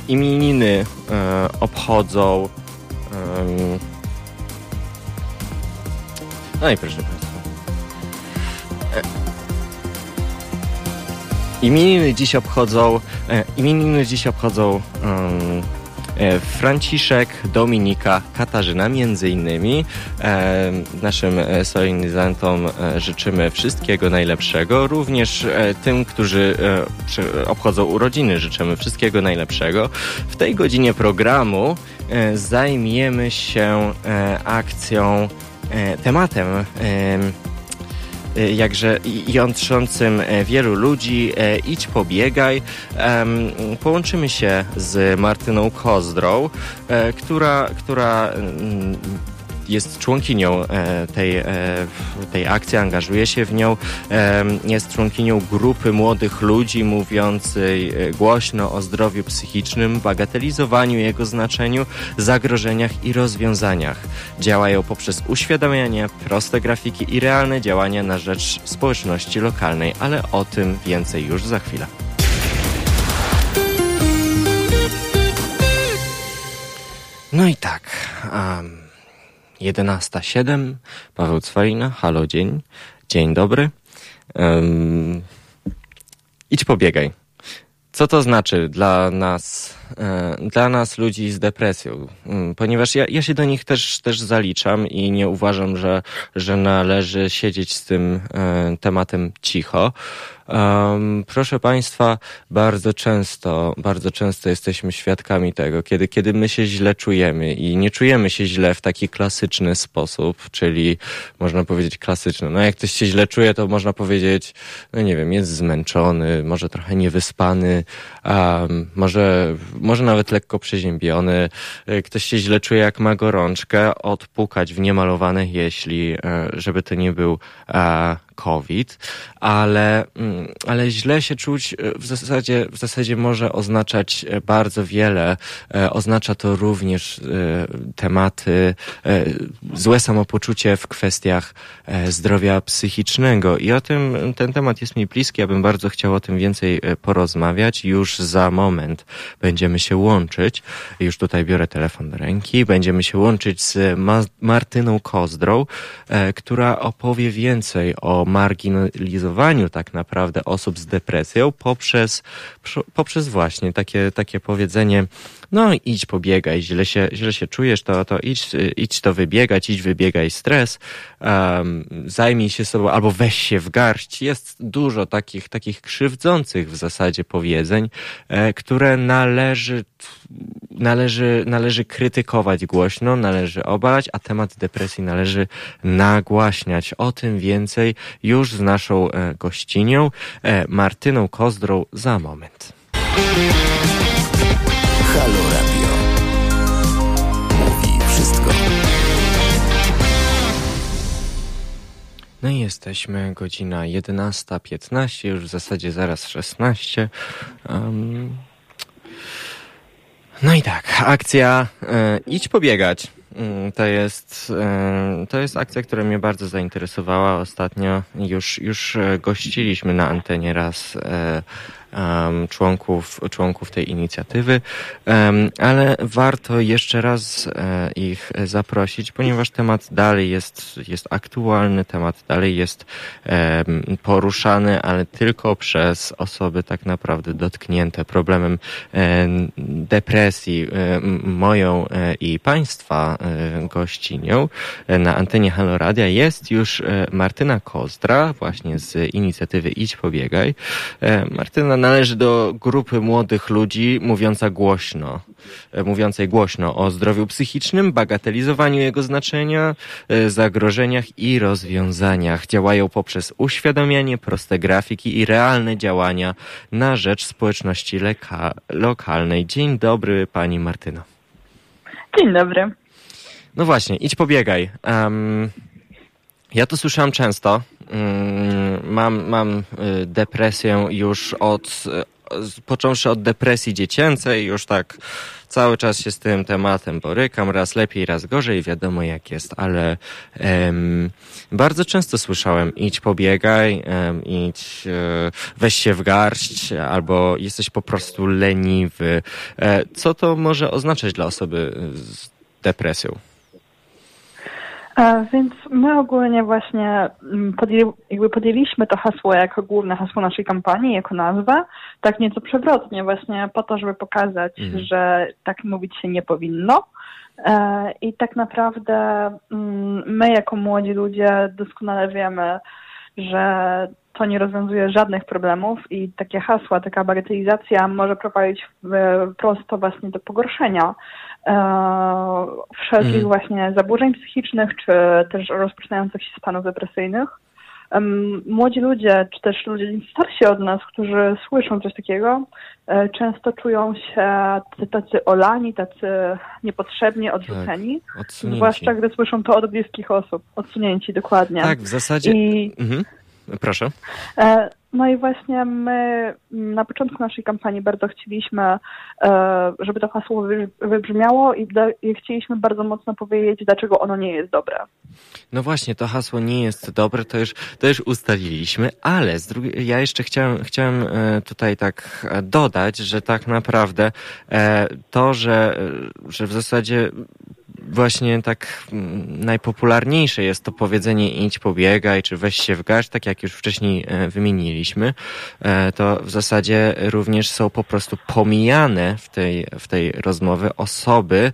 imieniny obchodzą no i proszę Państwa. E, imieniny dziś obchodzą, e, imieniny dziś obchodzą um, Franciszek, Dominika, Katarzyna między innymi. Naszym solenizantom życzymy wszystkiego najlepszego. Również tym, którzy obchodzą urodziny życzymy wszystkiego najlepszego. W tej godzinie programu zajmiemy się akcją tematem e, jakże jątrzącym e, wielu ludzi. Idź, pobiegaj. Połączymy się z Martyną Kozdrą, która, która mm, jest członkinią e, tej, e, tej akcji, angażuje się w nią. Jest członkinią grupy młodych ludzi mówiącej e, głośno o zdrowiu psychicznym, bagatelizowaniu jego znaczeniu, zagrożeniach i rozwiązaniach. Działają poprzez uświadamianie, proste grafiki i realne działania na rzecz społeczności lokalnej, ale o tym więcej już za chwilę. No i tak. Um 11.07. Paweł Cwalina, halo dzień. Dzień dobry. Um, idź pobiegaj. Co to znaczy dla nas, e, dla nas ludzi z depresją? Um, ponieważ ja, ja się do nich też, też zaliczam i nie uważam, że, że należy siedzieć z tym e, tematem cicho. Um, proszę Państwa, bardzo często, bardzo często jesteśmy świadkami tego, kiedy, kiedy my się źle czujemy i nie czujemy się źle w taki klasyczny sposób, czyli można powiedzieć klasyczny. No jak ktoś się źle czuje, to można powiedzieć, no nie wiem, jest zmęczony, może trochę niewyspany, um, może, może nawet lekko przeziębiony. Ktoś się źle czuje, jak ma gorączkę, odpukać w niemalowane jeśli, e, żeby to nie był COVID, ale, mm, ale źle się czuć e, w zasadzie, w zasadzie może oznaczać e, bardzo wiele. E, oznacza to również tematy, złe samopoczucie w kwestiach zdrowia psychicznego. I o tym, ten temat jest mi bliski. Ja bym bardzo chciał o tym więcej porozmawiać. Już za moment będziemy się łączyć. Już tutaj biorę telefon do ręki. Będziemy się łączyć z Martyną Kozdrą, która opowie więcej o marginalizowaniu tak naprawdę osób z depresją poprzez, poprzez właśnie takie, takie powiedzenie, no idź pobiegaj, źle się, źle się czujesz, to, to idź, idź to wybiegać, idź wybiegaj stres, um, zajmij się sobą albo weź się w garść. Jest dużo takich, takich krzywdzących w zasadzie powiedzeń, e, które należy, należy, należy krytykować głośno, należy obalać, a temat depresji należy nagłaśniać. O tym więcej już z naszą e, gościnią, e, Martyną Kozdrą za moment. Halo Radio. Mówi wszystko. No i jesteśmy, godzina 11.15, już w zasadzie zaraz 16. Um, no i tak, akcja e, Idź pobiegać. Mm, to jest, e, to jest akcja, która mnie bardzo zainteresowała ostatnio. Już, już e, gościliśmy na antenie raz członków, członków tej inicjatywy, ale warto jeszcze raz e, ich zaprosić, ponieważ temat dalej jest, jest aktualny, temat dalej jest poruszany, ale tylko przez osoby tak naprawdę dotknięte problemem e, depresji. E, moją i Państwa gościnią na antenie Halo Radia jest już Martyna Kozdra, właśnie z inicjatywy Idź Pobiegaj. Martyna należy do grupy młodych ludzi mówiąca głośno, e, mówiącej głośno o zdrowiu psychicznym, bagatelizowaniu jego znaczenia, e, zagrożeniach i rozwiązaniach. Działają poprzez uświadamianie, proste grafiki i realne działania na rzecz społeczności lokalnej. Dzień dobry, pani Martyno. Dzień dobry. No właśnie, idź pobiegaj. Um, ja to słyszałam często. Mm, mam, mam y, depresję już od, y, począwszy od depresji dziecięcej, już tak cały czas się z tym tematem borykam, raz lepiej, raz gorzej, wiadomo jak jest, ale um, bardzo często słyszałem idź pobiegaj, um, idź, um, weź się w garść, albo jesteś po prostu leniwy. E, co to może oznaczać dla osoby z depresją? Więc my ogólnie właśnie mm, podjęli, jakby podjęliśmy to hasło jako główne hasło naszej kampanii, jako nazwę, tak nieco przewrotnie właśnie po to, żeby pokazać, mhm. że tak mówić się nie powinno. E, I tak naprawdę mm, my jako młodzi ludzie doskonale wiemy, że to nie rozwiązuje żadnych problemów i takie hasła, taka bagatelizacja może prowadzić prosto właśnie do pogorszenia e, wszelkich mm. właśnie zaburzeń psychicznych, czy też rozpoczynających się stanów depresyjnych. Młodzi ludzie, czy też ludzie starsi od nas, którzy słyszą coś takiego, e, często czują się tacy olani, tacy niepotrzebnie odrzuceni. Tak, zwłaszcza gdy słyszą to od bliskich osób. Odsunięci, dokładnie. Tak, w zasadzie. I... Mhm. Proszę. E, no i właśnie my na początku naszej kampanii bardzo chcieliśmy, e, żeby to hasło wybrzmiało i chcieliśmy bardzo mocno powiedzieć, dlaczego ono nie jest dobre. No właśnie, to hasło nie jest dobre, to już, to już ustaliliśmy, ale z drugiej, ja jeszcze chciałem, chciałem e, tutaj tak dodać, że tak naprawdę to, że, że w zasadzie właśnie tak mm, najpopularniejsze jest to powiedzenie idź pobiegaj, czy weź się w garść, tak jak już wcześniej e, wymieniliśmy, e, to w zasadzie również są po prostu pomijane w tej, w tej rozmowie osoby,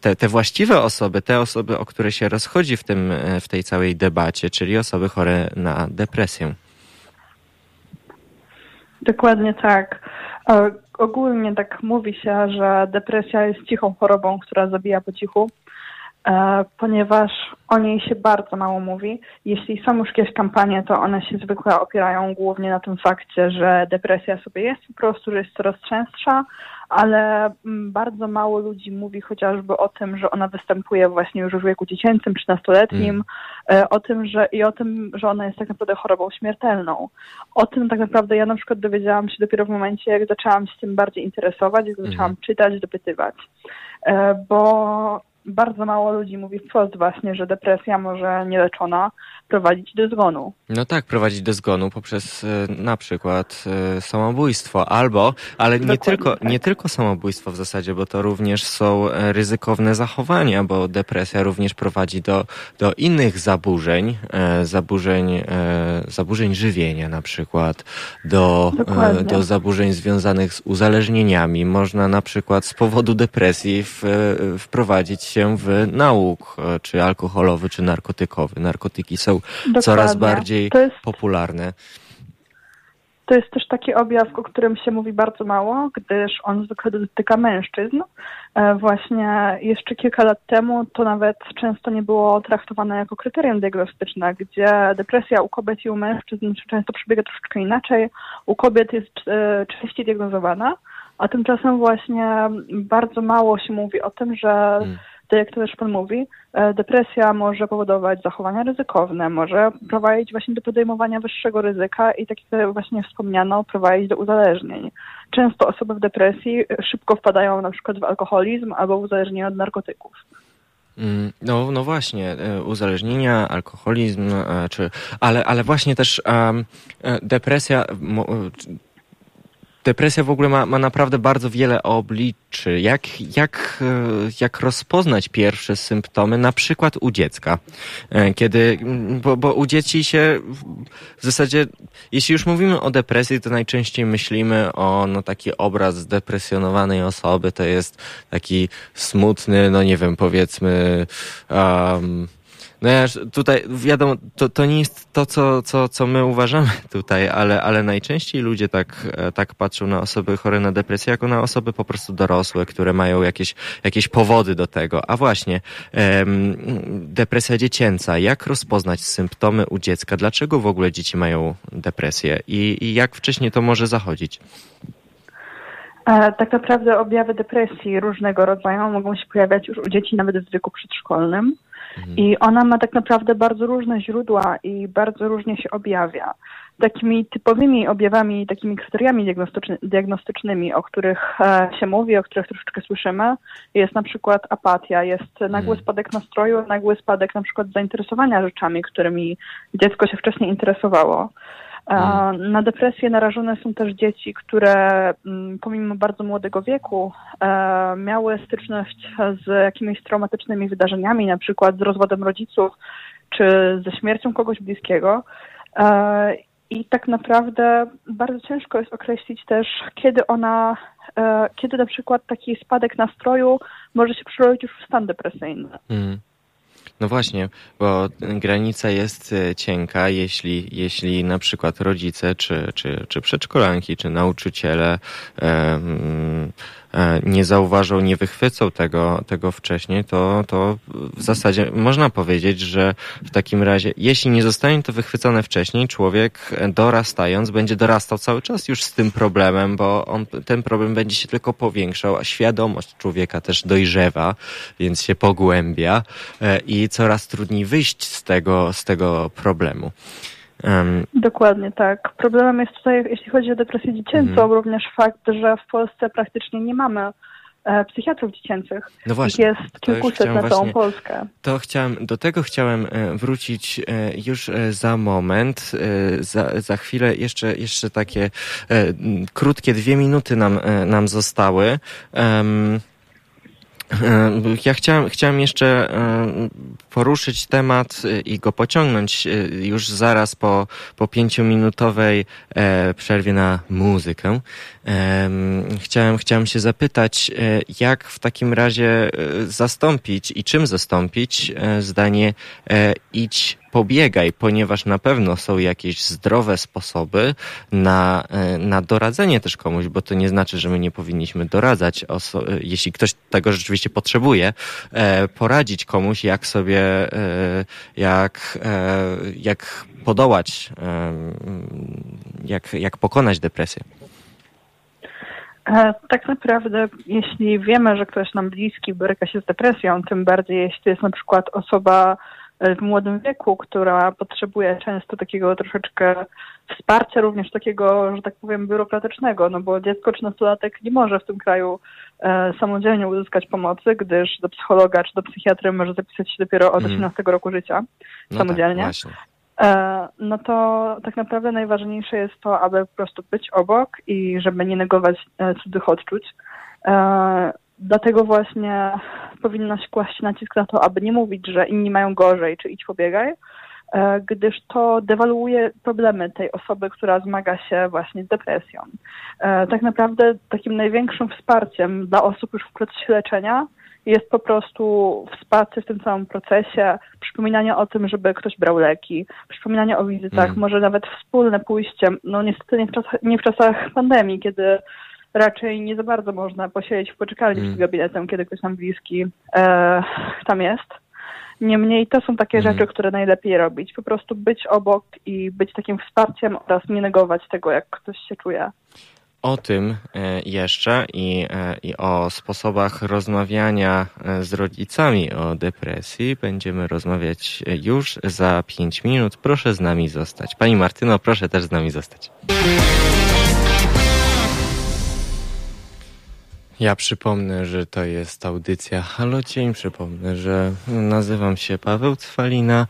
te, te właściwe osoby, te osoby, o które się rozchodzi w, tym, e, w tej całej debacie, czyli osoby chore na depresję. Dokładnie tak. Ogólnie tak mówi się, że depresja jest cichą chorobą, która zabija po cichu, e, ponieważ o niej się bardzo mało mówi. Jeśli są już jakieś kampanie, to one się zwykle opierają głównie na tym fakcie, że depresja sobie jest po prostu, że jest coraz częstsza, ale mm, bardzo mało ludzi mówi chociażby o tym, że ona występuje właśnie już w wieku dziecięcym, 13-letnim, mm. o tym, że i o tym, że ona jest tak naprawdę chorobą śmiertelną. O tym tak naprawdę ja na przykład dowiedziałam się dopiero w momencie, jak zaczęłam się tym bardziej interesować, jak zaczęłam mm. czytać, dopytywać. E, bo bardzo mało ludzi mówi wprost właśnie, że depresja może nieleczona prowadzić do zgonu. No tak, prowadzić do zgonu poprzez e, na przykład e, samobójstwo albo, ale nie tylko, tak. nie tylko samobójstwo w zasadzie, bo to również są e, ryzykowne zachowania, bo depresja również prowadzi do, do innych zaburzeń, zaburzeń, zaburzeń żywienia na przykład, do, do zaburzeń związanych z uzależnieniami. Można na przykład z powodu depresji w, wprowadzić się w nauk, czy alkoholowy, czy narkotykowy. Narkotyki są Dokładnie. coraz bardziej jest, popularne. To jest też taki objaw, o którym się mówi bardzo mało, gdyż on zwykle dotyka mężczyzn. E, właśnie jeszcze kilka lat temu to nawet często nie było traktowane jako kryterium diagnostyczne, gdzie depresja u kobiet i u mężczyzn często przebiega troszeczkę inaczej. U kobiet jest e, częściej diagnozowana, a tymczasem właśnie bardzo mało się mówi o tym, że hmm to jak to też Pan mówi, e, depresja może powodować zachowania ryzykowne, może prowadzić właśnie do podejmowania wyższego ryzyka i tak jak właśnie wspomniano, prowadzić do uzależnień. Często osoby w depresji szybko wpadają na przykład w alkoholizm albo uzależnienie od narkotyków. Mm, no, no właśnie, e, uzależnienia, alkoholizm, e, czy, ale, ale właśnie też um, depresja, depresja w ogóle ma, ma naprawdę bardzo wiele obliczy. Jak, jak, e, jak rozpoznać pierwsze symptomy, na przykład u dziecka? E, kiedy, bo, bo u dzieci się w zasadzie, jeśli już mówimy o depresji, to najczęściej myślimy o no, taki obraz zdepresjonowanej osoby. To jest taki smutny, no nie wiem, powiedzmy, um, no ja tutaj wiadomo, to, to nie jest to, co, co, co my uważamy tutaj, ale, ale najczęściej ludzie tak, e, tak patrzą na osoby chore na depresję, jako na osoby po prostu dorosłe, które mają jakieś, jakieś powody do tego. A właśnie, em, depresja dziecięca. Jak rozpoznać symptomy u dziecka? Dlaczego w ogóle dzieci mają depresję i, i jak wcześniej to może zachodzić? E, tak naprawdę objawy depresji różnego rodzaju mogą się pojawiać już u dzieci nawet w wieku przedszkolnym. Mhm. I ona ma tak naprawdę bardzo różne źródła i bardzo różnie się objawia. Takimi typowymi objawami, takimi kryteriami diagnostyczny, diagnostycznymi, o których e, się mówi, o których troszeczkę słyszymy, jest na przykład apatia, jest nagły mhm. spadek nastroju, nagły spadek na przykład zainteresowania rzeczami, którymi dziecko się wcześniej interesowało. Mhm. Na depresję narażone są też dzieci, które mm, pomimo bardzo młodego wieku e, miały styczność z jakimiś traumatycznymi wydarzeniami, na przykład z rozwodem rodziców czy ze śmiercią kogoś bliskiego. E, I tak naprawdę bardzo ciężko jest określić też, kiedy ona, e, kiedy na przykład taki spadek nastroju może się przerodzić już w stan depresyjny. Mm. No właśnie, bo granica jest e, cienka, jeśli, jeśli na przykład rodzice, czy, czy, czy przedszkolanki, czy nauczyciele nie zauważą, nie wychwycą tego, tego wcześniej, to, to w zasadzie można powiedzieć, że w takim razie, jeśli nie zostanie to wychwycone wcześniej, człowiek dorastając będzie dorastał cały czas już z tym problemem, bo on, ten problem będzie się tylko powiększał, a świadomość człowieka też dojrzewa, więc się pogłębia e, i coraz trudniej wyjść z tego, z tego problemu. Um, Dokładnie tak. Problemem jest tutaj, jeśli chodzi o depresję dziecięcą, mm. również fakt, że w Polsce praktycznie nie mamy e, psychiatrów dziecięcych. No właśnie. Jest kilkuset na całą Polskę. To chciałem, do tego chciałem e, wrócić e, już e, za moment. Za, za chwilę jeszcze, jeszcze takie krótkie dwie minuty nam, nam zostały. Um, ja chciałem, chciałem jeszcze e, poruszyć temat i go pociągnąć e, już zaraz po, po pięciominutowej przerwie na muzykę. Chciałem, chciałem się zapytać, jak w takim razie zastąpić i czym zastąpić zdanie idź pobiegaj, ponieważ na pewno są jakieś zdrowe sposoby na, e, na doradzenie też komuś, bo to nie znaczy, że my nie powinniśmy doradzać, jeśli ktoś tego rzeczywiście potrzebuje, e, poradzić komuś, jak sobie, e, jak, jak podołać, jak, jak pokonać depresję. Tak naprawdę, jeśli wiemy, że ktoś nam bliski boryka się z depresją, tym bardziej jeśli jest na przykład osoba w młodym wieku, która potrzebuje często takiego troszeczkę wsparcia, również takiego, że tak powiem, biurokratycznego, no bo dziecko czy nastolatek nie może w tym kraju e, samodzielnie uzyskać pomocy, gdyż do psychologa czy do psychiatry może zapisać się dopiero od 18 mm. roku życia no samodzielnie. Tak, e, no to tak naprawdę najważniejsze jest to, aby po prostu być obok i żeby nie negować e, cudzych odczuć. Dlatego właśnie powinno się kłaść nacisk na to, aby nie mówić, że inni mają gorzej, czy idź pobiegaj, E, gdyż to dewaluuje problemy tej osoby, która zmaga się właśnie z depresją. E, tak naprawdę takim największym wsparciem dla osób już w procesie leczenia jest po prostu wsparcie w tym całym procesie, przypominanie o tym, żeby ktoś brał leki, przypominanie o wizytach, mm. może nawet wspólne pójście, no niestety nie w czasach, nie w czasach pandemii, kiedy raczej nie za bardzo można posiedzieć w poczekalni mm. przed gabinetem, kiedy ktoś nam bliski e, tam jest. Niemniej to są takie mhm. rzeczy, które najlepiej robić. Po prostu być obok i być takim wsparciem oraz nie negować tego, jak ktoś się czuje. O tym e, jeszcze i, e, i o sposobach rozmawiania e, z rodzicami o depresji będziemy rozmawiać już za pięć minut. Proszę z nami zostać. Pani Martyno, proszę też z nami zostać. Ja przypomnę, że to jest audycja Halo Cień. Przypomnę, że nazywam się Paweł Cwalina.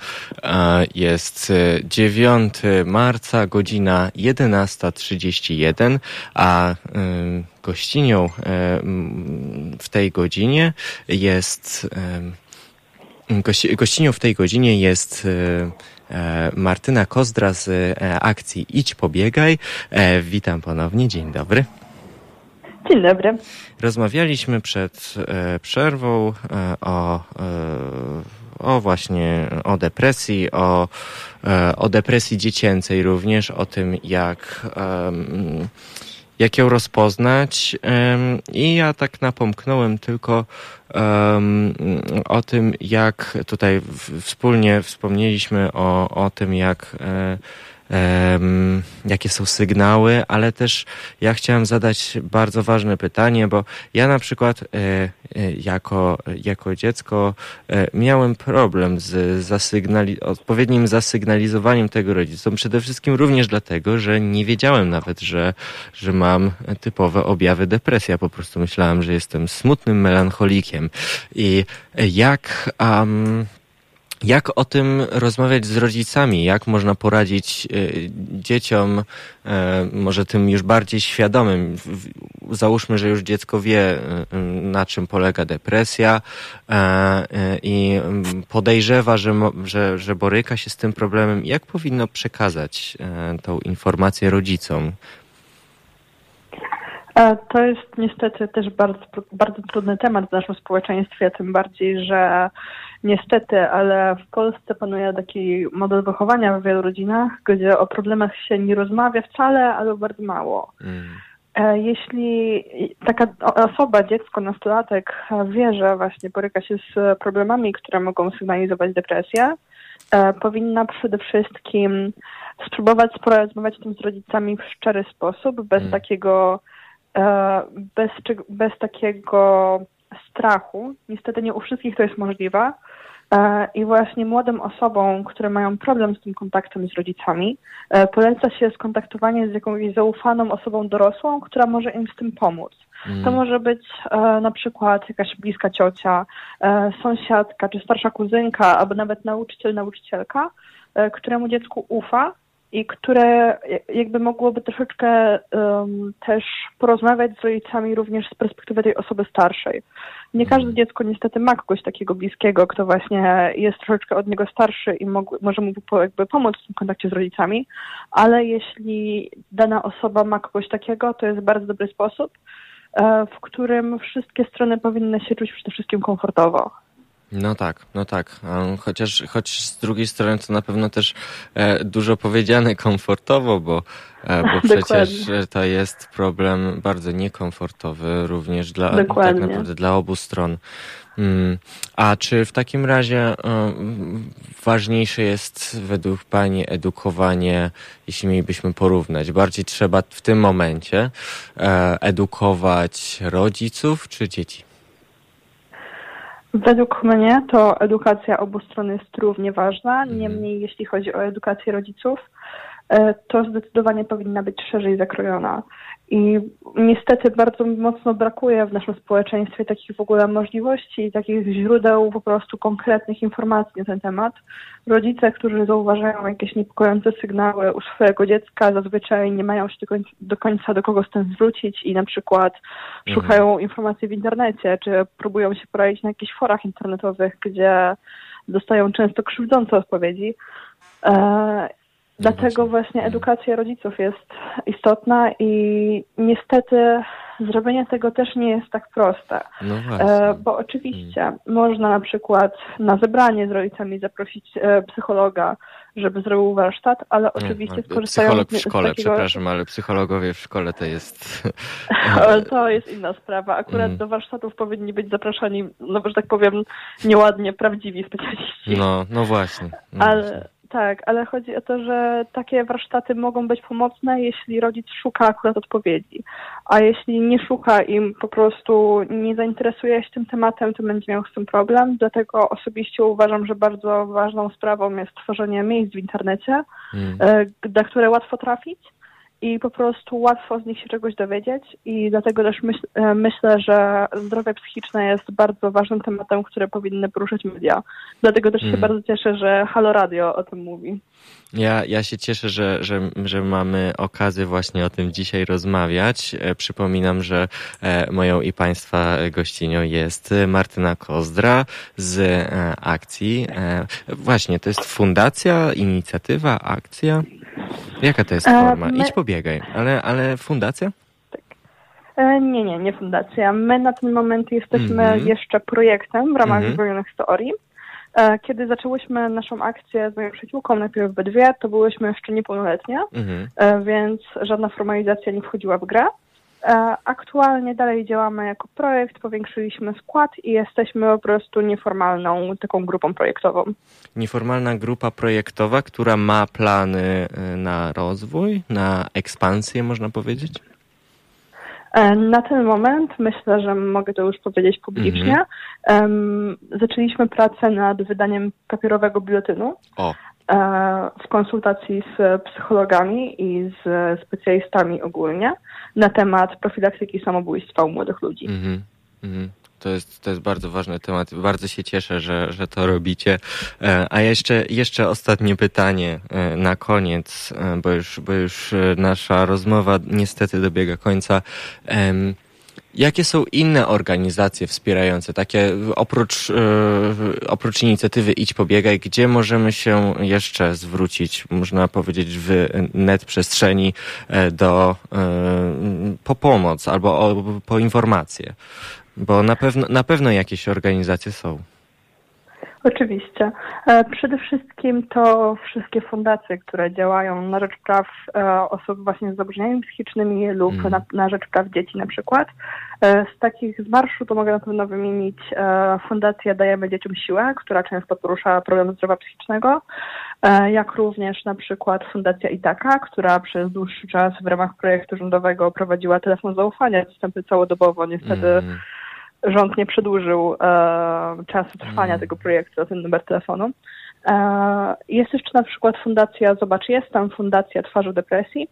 Jest 9 marca, godzina 11.31, a gościnią w tej godzinie jest gościnią w tej godzinie jest e, Martyna Kozdra z e, akcji Idź Pobiegaj. E, witam ponownie, dzień dobry. Dzień dobry. Rozmawialiśmy przed e, przerwą e, o, e, o właśnie o depresji, o, o depresji dziecięcej również, o tym jak jak ją rozpoznać i ja tak napomknąłem tylko o tym, jak tutaj wspólnie wspomnieliśmy o, o tym, jak um, jakie są sygnały, ale też ja chciałem zadać bardzo ważne pytanie, bo ja na przykład e, e, jako, jako dziecko e, miałem problem z zasygnali odpowiednim zasygnalizowaniem tego rodzicom. Przede wszystkim również dlatego, że nie wiedziałem nawet, że, że mam typowe objawy depresji. Ja po prostu myślałem, że jestem smutnym melancholikiem. I jak um, jak o tym rozmawiać z rodzicami? Jak można poradzić y, dzieciom, y, może tym już bardziej świadomym? Załóżmy, że już dziecko wie, y, na czym polega depresja i podejrzewa, że, że, że boryka się z tym problemem. Jak powinno przekazać tą informację rodzicom? E, to jest niestety też bardzo, bardzo trudny temat w naszym społeczeństwie, tym bardziej, że niestety, ale w Polsce panuje taki model wychowania w wielu rodzinach, gdzie o problemach się nie rozmawia wcale albo bardzo mało. Mm. E, jeśli taka osoba, dziecko, nastolatek wie, że właśnie boryka się z problemami, które mogą sygnalizować depresję, e, powinna przede wszystkim spróbować porozmawiać o tym z rodzicami w szczery sposób, bez mm. takiego E, bez, bez takiego strachu. Niestety nie u wszystkich to jest możliwe. E, I właśnie młodym osobom, które mają problem z tym kontaktem z rodzicami, e, poleca się skontaktowanie z jakąś zaufaną osobą dorosłą, która może im z tym pomóc. Mm. To może być na przykład jakaś bliska ciocia, sąsiadka czy starsza kuzynka, albo nawet nauczyciel, nauczycielka, któremu dziecku ufa i które jakby mogłoby troszeczkę um, też porozmawiać z rodzicami również z perspektywy tej osoby starszej. Nie każde dziecko niestety ma kogoś takiego bliskiego, kto właśnie jest troszeczkę od niego starszy i może mu jakby pomóc w tym kontakcie z rodzicami, ale jeśli dana osoba ma kogoś takiego, to jest bardzo dobry sposób, e, w którym wszystkie strony powinny się czuć przede wszystkim komfortowo. No tak, no tak. Chociaż choć z drugiej strony to na pewno też e, dużo powiedziane komfortowo, bo, e, bo przecież to jest problem bardzo niekomfortowy również dla tak naprawdę dla obu stron. Mm. A czy w takim razie e, ważniejsze jest według Pani edukowanie, jeśli mielibyśmy porównać? Bardziej trzeba w tym momencie edukować rodziców czy dzieci? Według mnie to edukacja obu stron jest równie ważna. Mhm. Niemniej, jeśli chodzi o edukację rodziców, e, to zdecydowanie powinna być szerzej zakrojona. I niestety bardzo mocno brakuje w naszym społeczeństwie takich w ogóle możliwości, takich źródeł po prostu konkretnych informacji na ten temat. Rodzice, którzy zauważają jakieś niepokojące sygnały u swojego dziecka, zazwyczaj nie mają się do końca do, końca do kogo z tym zwrócić i na przykład mhm. szukają informacji w internecie, czy próbują się poradzić na jakichś forach internetowych, gdzie dostają często krzywdzące odpowiedzi. Dlatego właśnie edukacja rodziców jest istotna i niestety zrobienie tego też nie jest tak proste. No e, bo oczywiście hmm. można na przykład na zebranie z rodzicami zaprosić e, psychologa, żeby zrobił warsztat, ale oczywiście skorzystają Psycholog w szkole, takiego... przepraszam, ale psychologowie w szkole to jest... to jest inna sprawa. Akurat hmm. do warsztatów powinni być zapraszani, no że tak powiem, nieładnie prawdziwi specjaliści. No, no właśnie. No ale... Właśnie tak, ale chodzi o to, że takie warsztaty mogą być pomocne, jeśli rodzic szuka akurat odpowiedzi. A jeśli nie szuka i po prostu nie zainteresuje się tym tematem, to będzie miał z tym problem. Dlatego osobiście uważam, że bardzo ważną sprawą jest tworzenie miejsc w internecie, hmm. na które łatwo trafić i po prostu łatwo z nich się czegoś dowiedzieć i dlatego też myśl, e, myślę, że zdrowie psychiczne jest bardzo ważnym tematem, które powinny poruszać media. Dlatego też mm. się bardzo cieszę, że Halo Radio o tym mówi. Ja, ja się cieszę, że, że, że mamy okazję właśnie o tym dzisiaj rozmawiać. E, przypominam, że e, moją i Państwa gościnią jest Martyna Kozdra z akcji. Właśnie, to jest fundacja, inicjatywa, akcja? Jaka to jest e, forma? My... Idź pobiegaj, ale, ale fundacja? Tak. E, nie, nie, nie fundacja. My na ten moment jesteśmy mm -hmm. jeszcze projektem w ramach mm -hmm. Zbrojnych Storii. E, kiedy zaczęłyśmy naszą akcję z moją przyjaciółką, najpierw we dwie, to byłyśmy jeszcze niepełnoletnie, mm -hmm. więc żadna formalizacja nie wchodziła w grę. E, aktualnie dalej działamy jako projekt, powiększyliśmy skład i jesteśmy po prostu nieformalną taką grupą projektową. Nieformalna grupa projektowa, która ma plany e, na rozwój, na ekspansję, można powiedzieć? E, na ten moment myślę, że mogę to już powiedzieć publicznie. Mhm. Zaczęliśmy pracę nad wydaniem papierowego biuletynu. O. W konsultacji z psychologami i z specjalistami ogólnie na temat profilaktyki samobójstwa u młodych ludzi. Mm -hmm. To jest, to jest bardzo ważny temat. Bardzo się cieszę, że, że to robicie. E, a jeszcze, jeszcze ostatnie pytanie e, na koniec, e, bo już, bo już nasza rozmowa niestety dobiega końca. Jakie są inne organizacje wspierające, takie oprócz, yy, oprócz inicjatywy Idź Pobiegaj, gdzie możemy się jeszcze zwrócić, można powiedzieć, w net przestrzeni e, do, yy, po pomoc albo o, po informacje? Bo na pewno, na pewno jakieś organizacje są. Oczywiście. E, przede wszystkim to wszystkie fundacje, które działają na rzecz praw e, osób właśnie z zaburzeniami psychicznymi lub mm. na, na, rzecz praw dzieci na przykład. E, z takich z marszu to mogę na pewno wymienić Fundację Dajemy Dzieciom Siłę, która często porusza problem zdrowia psychicznego, jak również na przykład Fundacja Itaka, która przez dłuższy czas w ramach projektu rządowego prowadziła telefon zaufania, dostępny całodobowo. Niestety mm rząd nie przedłużył e, czasu trwania mm. tego projektu, ten numer telefonu. E, jest jeszcze na przykład fundacja Zobacz Jestem, fundacja Twarzy Depresji.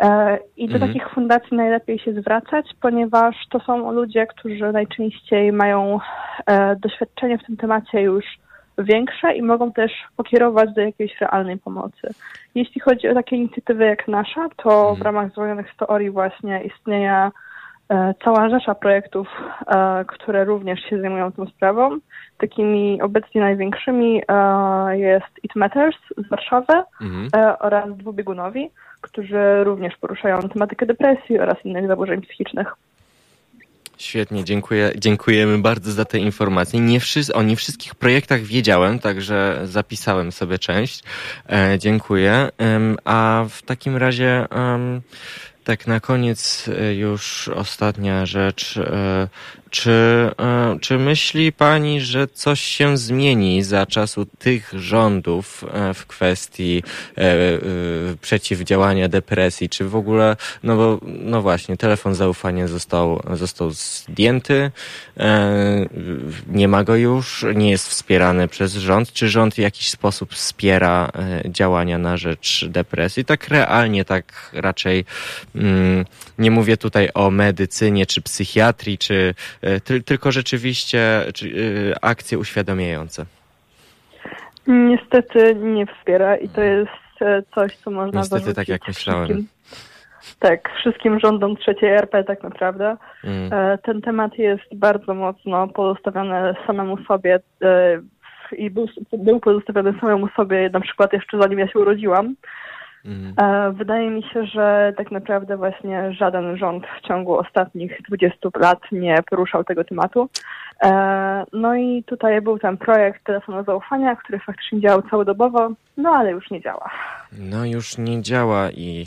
E, I do mm. takich fundacji najlepiej się zwracać, ponieważ to są ludzie, którzy najczęściej mają e, doświadczenie w tym temacie już większe i mogą też pokierować do jakiejś realnej pomocy. Jeśli chodzi o takie inicjatywy jak nasza, to w ramach Zwolnionych Teorii właśnie istnieje cała rzesza projektów, e, które również się zajmują tą sprawą. Takimi obecnie największymi e, jest It Matters z Warszawy mhm. oraz Dwubiegunowi, którzy również poruszają tematykę depresji oraz innych zaburzeń psychicznych. Świetnie, dziękuję, dziękujemy bardzo za te informacje. Nie wszyscy, o nie wszystkich projektach wiedziałem, także zapisałem sobie część. E, dziękuję. E, a w takim razie e, tak na koniec e, już ostatnia rzecz. Czy, e, czy myśli pani, że coś się zmieni za czasu tych rządów e, w kwestii e, przeciwdziałania depresji? Czy w ogóle, no bo, no właśnie, telefon zaufania został, został zdjęty, nie ma go już, nie jest wspierany przez rząd. Czy rząd w jakiś sposób wspiera działania na rzecz depresji? Tak realnie, tak raczej, mm, nie mówię tutaj o medycynie, czy psychiatrii, czy E, ty, tylko rzeczywiście czy, e, akcje uświadamiające. Niestety nie wspiera i to jest e, coś, co można Niestety tak jak myślałem. Wszystkim, tak, wszystkim rządom trzeciej RP tak naprawdę. Mm. Ten temat jest bardzo mocno pozostawiony samemu sobie i był, był pozostawiony samemu sobie na przykład jeszcze zanim ja się urodziłam. Mhm. Wydaje mi się, że tak naprawdę właśnie żaden rząd w ciągu ostatnich 20 lat nie poruszał tego tematu. E, no i tutaj był ten projekt telefonu zaufania, który faktycznie działał całodobowo, no ale już nie działa. No już nie działa i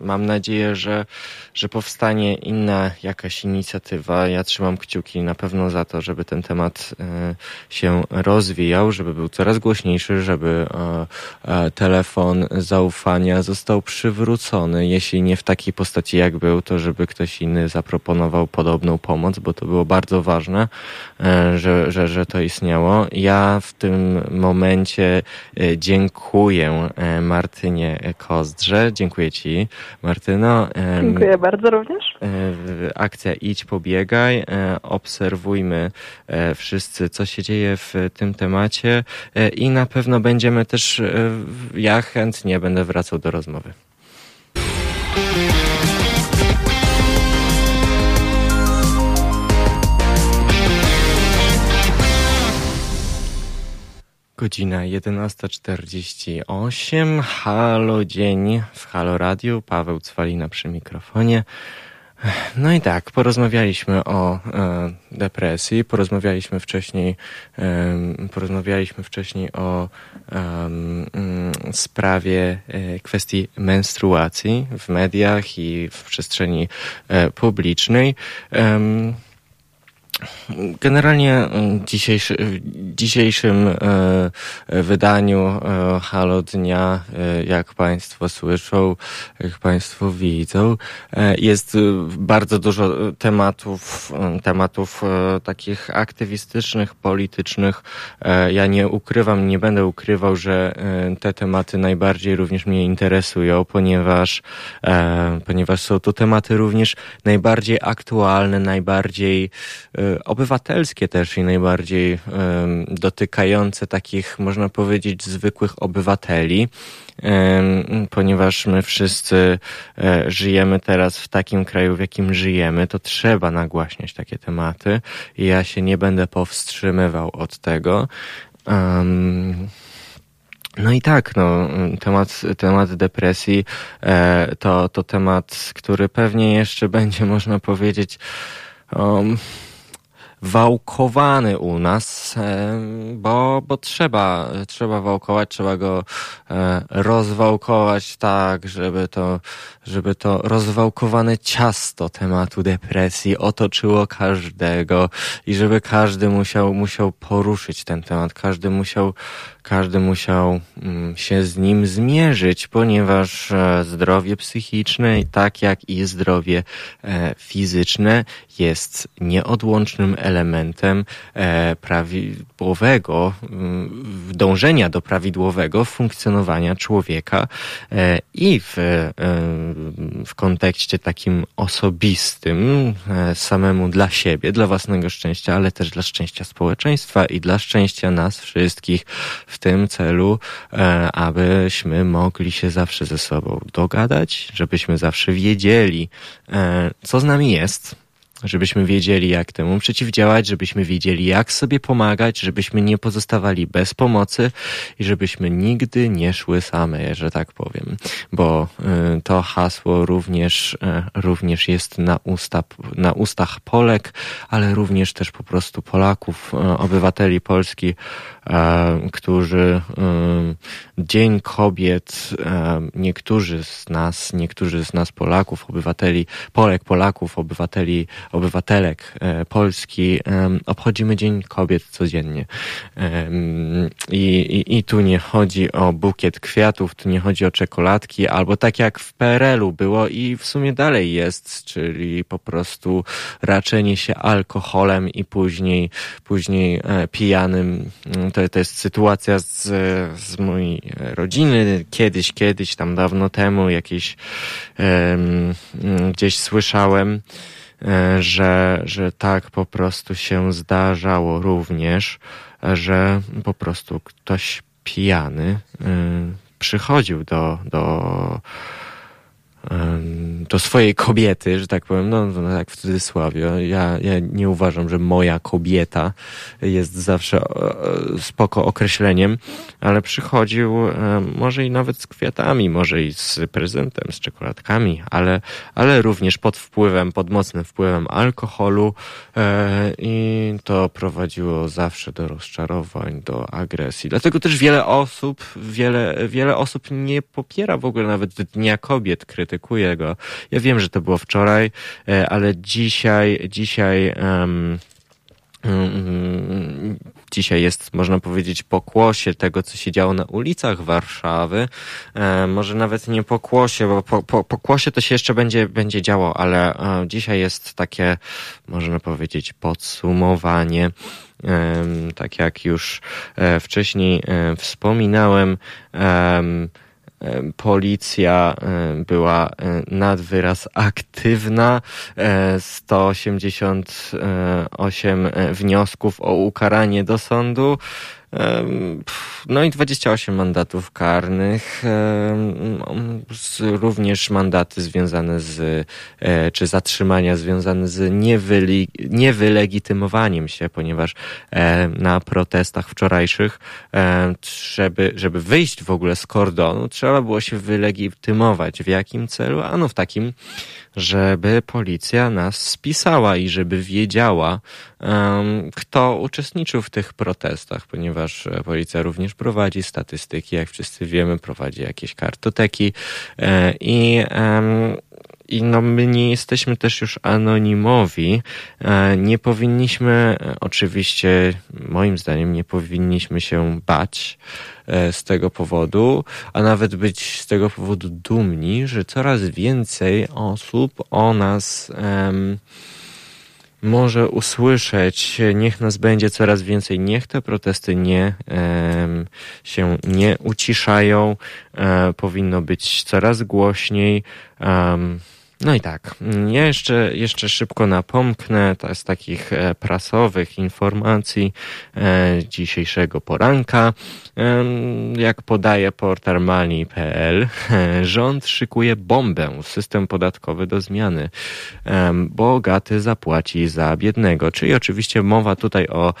mam nadzieję, że, że powstanie inna jakaś inicjatywa. Ja trzymam kciuki na pewno za to, żeby ten temat e, się rozwijał, żeby był coraz głośniejszy, żeby e, telefon zaufania został przywrócony. Jeśli nie w takiej postaci jak był, to żeby ktoś inny zaproponował podobną pomoc, bo to było bardzo ważne. Że, że, że to istniało. Ja w tym momencie dziękuję Martynie Kozdrze. Dziękuję Ci, Martyno. Dziękuję bardzo również. Akcja Idź, pobiegaj. Obserwujmy wszyscy, co się dzieje w tym temacie i na pewno będziemy też, ja chętnie będę wracał do rozmowy. Godzina 11.48. Halo dzień w Halo Radio. Paweł Cwalina przy mikrofonie. No i tak, porozmawialiśmy o e, depresji, porozmawialiśmy wcześniej, e, porozmawialiśmy wcześniej o e, sprawie kwestii menstruacji w mediach i w przestrzeni e, publicznej. Generalnie mm, w dzisiejszym e, wydaniu e, Halo Dnia, e, jak Państwo słyszą, jak Państwo widzą, jest bardzo dużo tematów, tematów takich aktywistycznych, politycznych. Ja nie ukrywam, nie będę ukrywał, że te tematy najbardziej również mnie interesują, ponieważ, ponieważ są to tematy również najbardziej aktualne, najbardziej obywatelskie też i najbardziej dotykające takich, można powiedzieć, zwykłych obywateli, ponieważ my wszyscy e, żyjemy teraz w takim kraju, w jakim żyjemy, to trzeba nagłaśniać takie tematy i ja się nie będę powstrzymywał od tego. No i tak, no, temat, temat depresji e, to, to temat, który pewnie jeszcze będzie, można powiedzieć, um, wałkowany u nas, e, bo, bo trzeba, trzeba wałkować, trzeba go e, rozwałkować tak, żeby to, żeby to rozwałkowane ciasto tematu depresji otoczyło każdego i żeby każdy musiał, musiał poruszyć ten temat, każdy musiał każdy musiał mm, się z nim zmierzyć, ponieważ e, zdrowie psychiczne, tak jak i zdrowie fizyczne, jest nieodłącznym elementem e, prawidłowego, mm, dążenia do prawidłowego funkcjonowania człowieka i w, w kontekście takim osobistym, samemu dla siebie, dla własnego szczęścia, ale też dla szczęścia społeczeństwa i dla szczęścia nas wszystkich w tym celu, e, abyśmy mogli się zawsze ze sobą dogadać, żebyśmy zawsze wiedzieli, e, co z nami jest, żebyśmy wiedzieli, jak temu przeciwdziałać, żebyśmy wiedzieli, jak sobie pomagać, żebyśmy nie pozostawali bez pomocy i żebyśmy nigdy nie szły same, że tak powiem. Bo y, to hasło również, y, również jest na, usta, na ustach Polek, ale również też po prostu Polaków, y, obywateli Polski, którzy Dzień Kobiet, niektórzy z nas, niektórzy z nas Polaków, obywateli, Polek, Polaków, obywateli, obywatelek Polski, obchodzimy Dzień Kobiet codziennie. I, i, I tu nie chodzi o bukiet kwiatów, tu nie chodzi o czekoladki, albo tak jak w PRL-u było i w sumie dalej jest, czyli po prostu raczenie się alkoholem i później, później e, pijanym. To, to jest sytuacja z, z mojej rodziny. Kiedyś, kiedyś, tam dawno temu jakieś um, gdzieś słyszałem, e, że, że tak po prostu się zdarzało również, że po prostu ktoś pijany y, przychodził do, do do swojej kobiety, że tak powiem, no, tak w cudzysłowie. Ja, ja nie uważam, że moja kobieta jest zawsze e, spoko określeniem, ale przychodził może i nawet z kwiatami, może i z prezentem, z czekoladkami, ale, ale również pod wpływem, pod mocnym wpływem alkoholu e, i to prowadziło zawsze do rozczarowań, do agresji. Dlatego też wiele osób, wiele, wiele osób nie popiera w ogóle nawet Dnia Kobiet, krytykuje go. Ja wiem, że to było wczoraj, e, ale dzisiaj, dzisiaj, um, Dzisiaj jest, można powiedzieć, pokłosie tego, co się działo na ulicach Warszawy. E, może nawet nie pokłosie, bo po, po, pokłosie to się jeszcze będzie, będzie działo, ale e, dzisiaj jest takie, można powiedzieć, podsumowanie. E, tak jak już e, wcześniej e, wspominałem, policja była nad wyraz aktywna. 188 wniosków o ukaranie do sądu. No i 28 mandatów karnych, również mandaty związane z, e, czy zatrzymania związane z niewylegitymowaniem się, ponieważ e, na protestach wczorajszych, e, żeby, żeby wyjść w ogóle z kordonu, trzeba było się wylegitymować. W jakim celu? Ano w takim, żeby policja nas spisała i żeby wiedziała, kto uczestniczył w tych protestach, ponieważ e, policja również prowadzi statystyki, jak wszyscy wiemy, prowadzi jakieś kartoteki e, i i no my nie jesteśmy też już anonimowi. E, nie powinniśmy, oczywiście, moim zdaniem, nie powinniśmy się bać e, z tego powodu, a nawet być z tego powodu dumni, że coraz więcej osób o nas um, może usłyszeć, niech nas będzie coraz więcej, niech te protesty nie się nie uciszają, powinno być coraz głośniej. No i tak, ja jeszcze, jeszcze szybko napomknę z takich e, prasowych informacji e, dzisiejszego poranka. Jak podaje portal Mali.pl, rząd szykuje bombę, system podatkowy do zmiany. Bogaty zapłaci za biednego, czyli oczywiście mowa tutaj o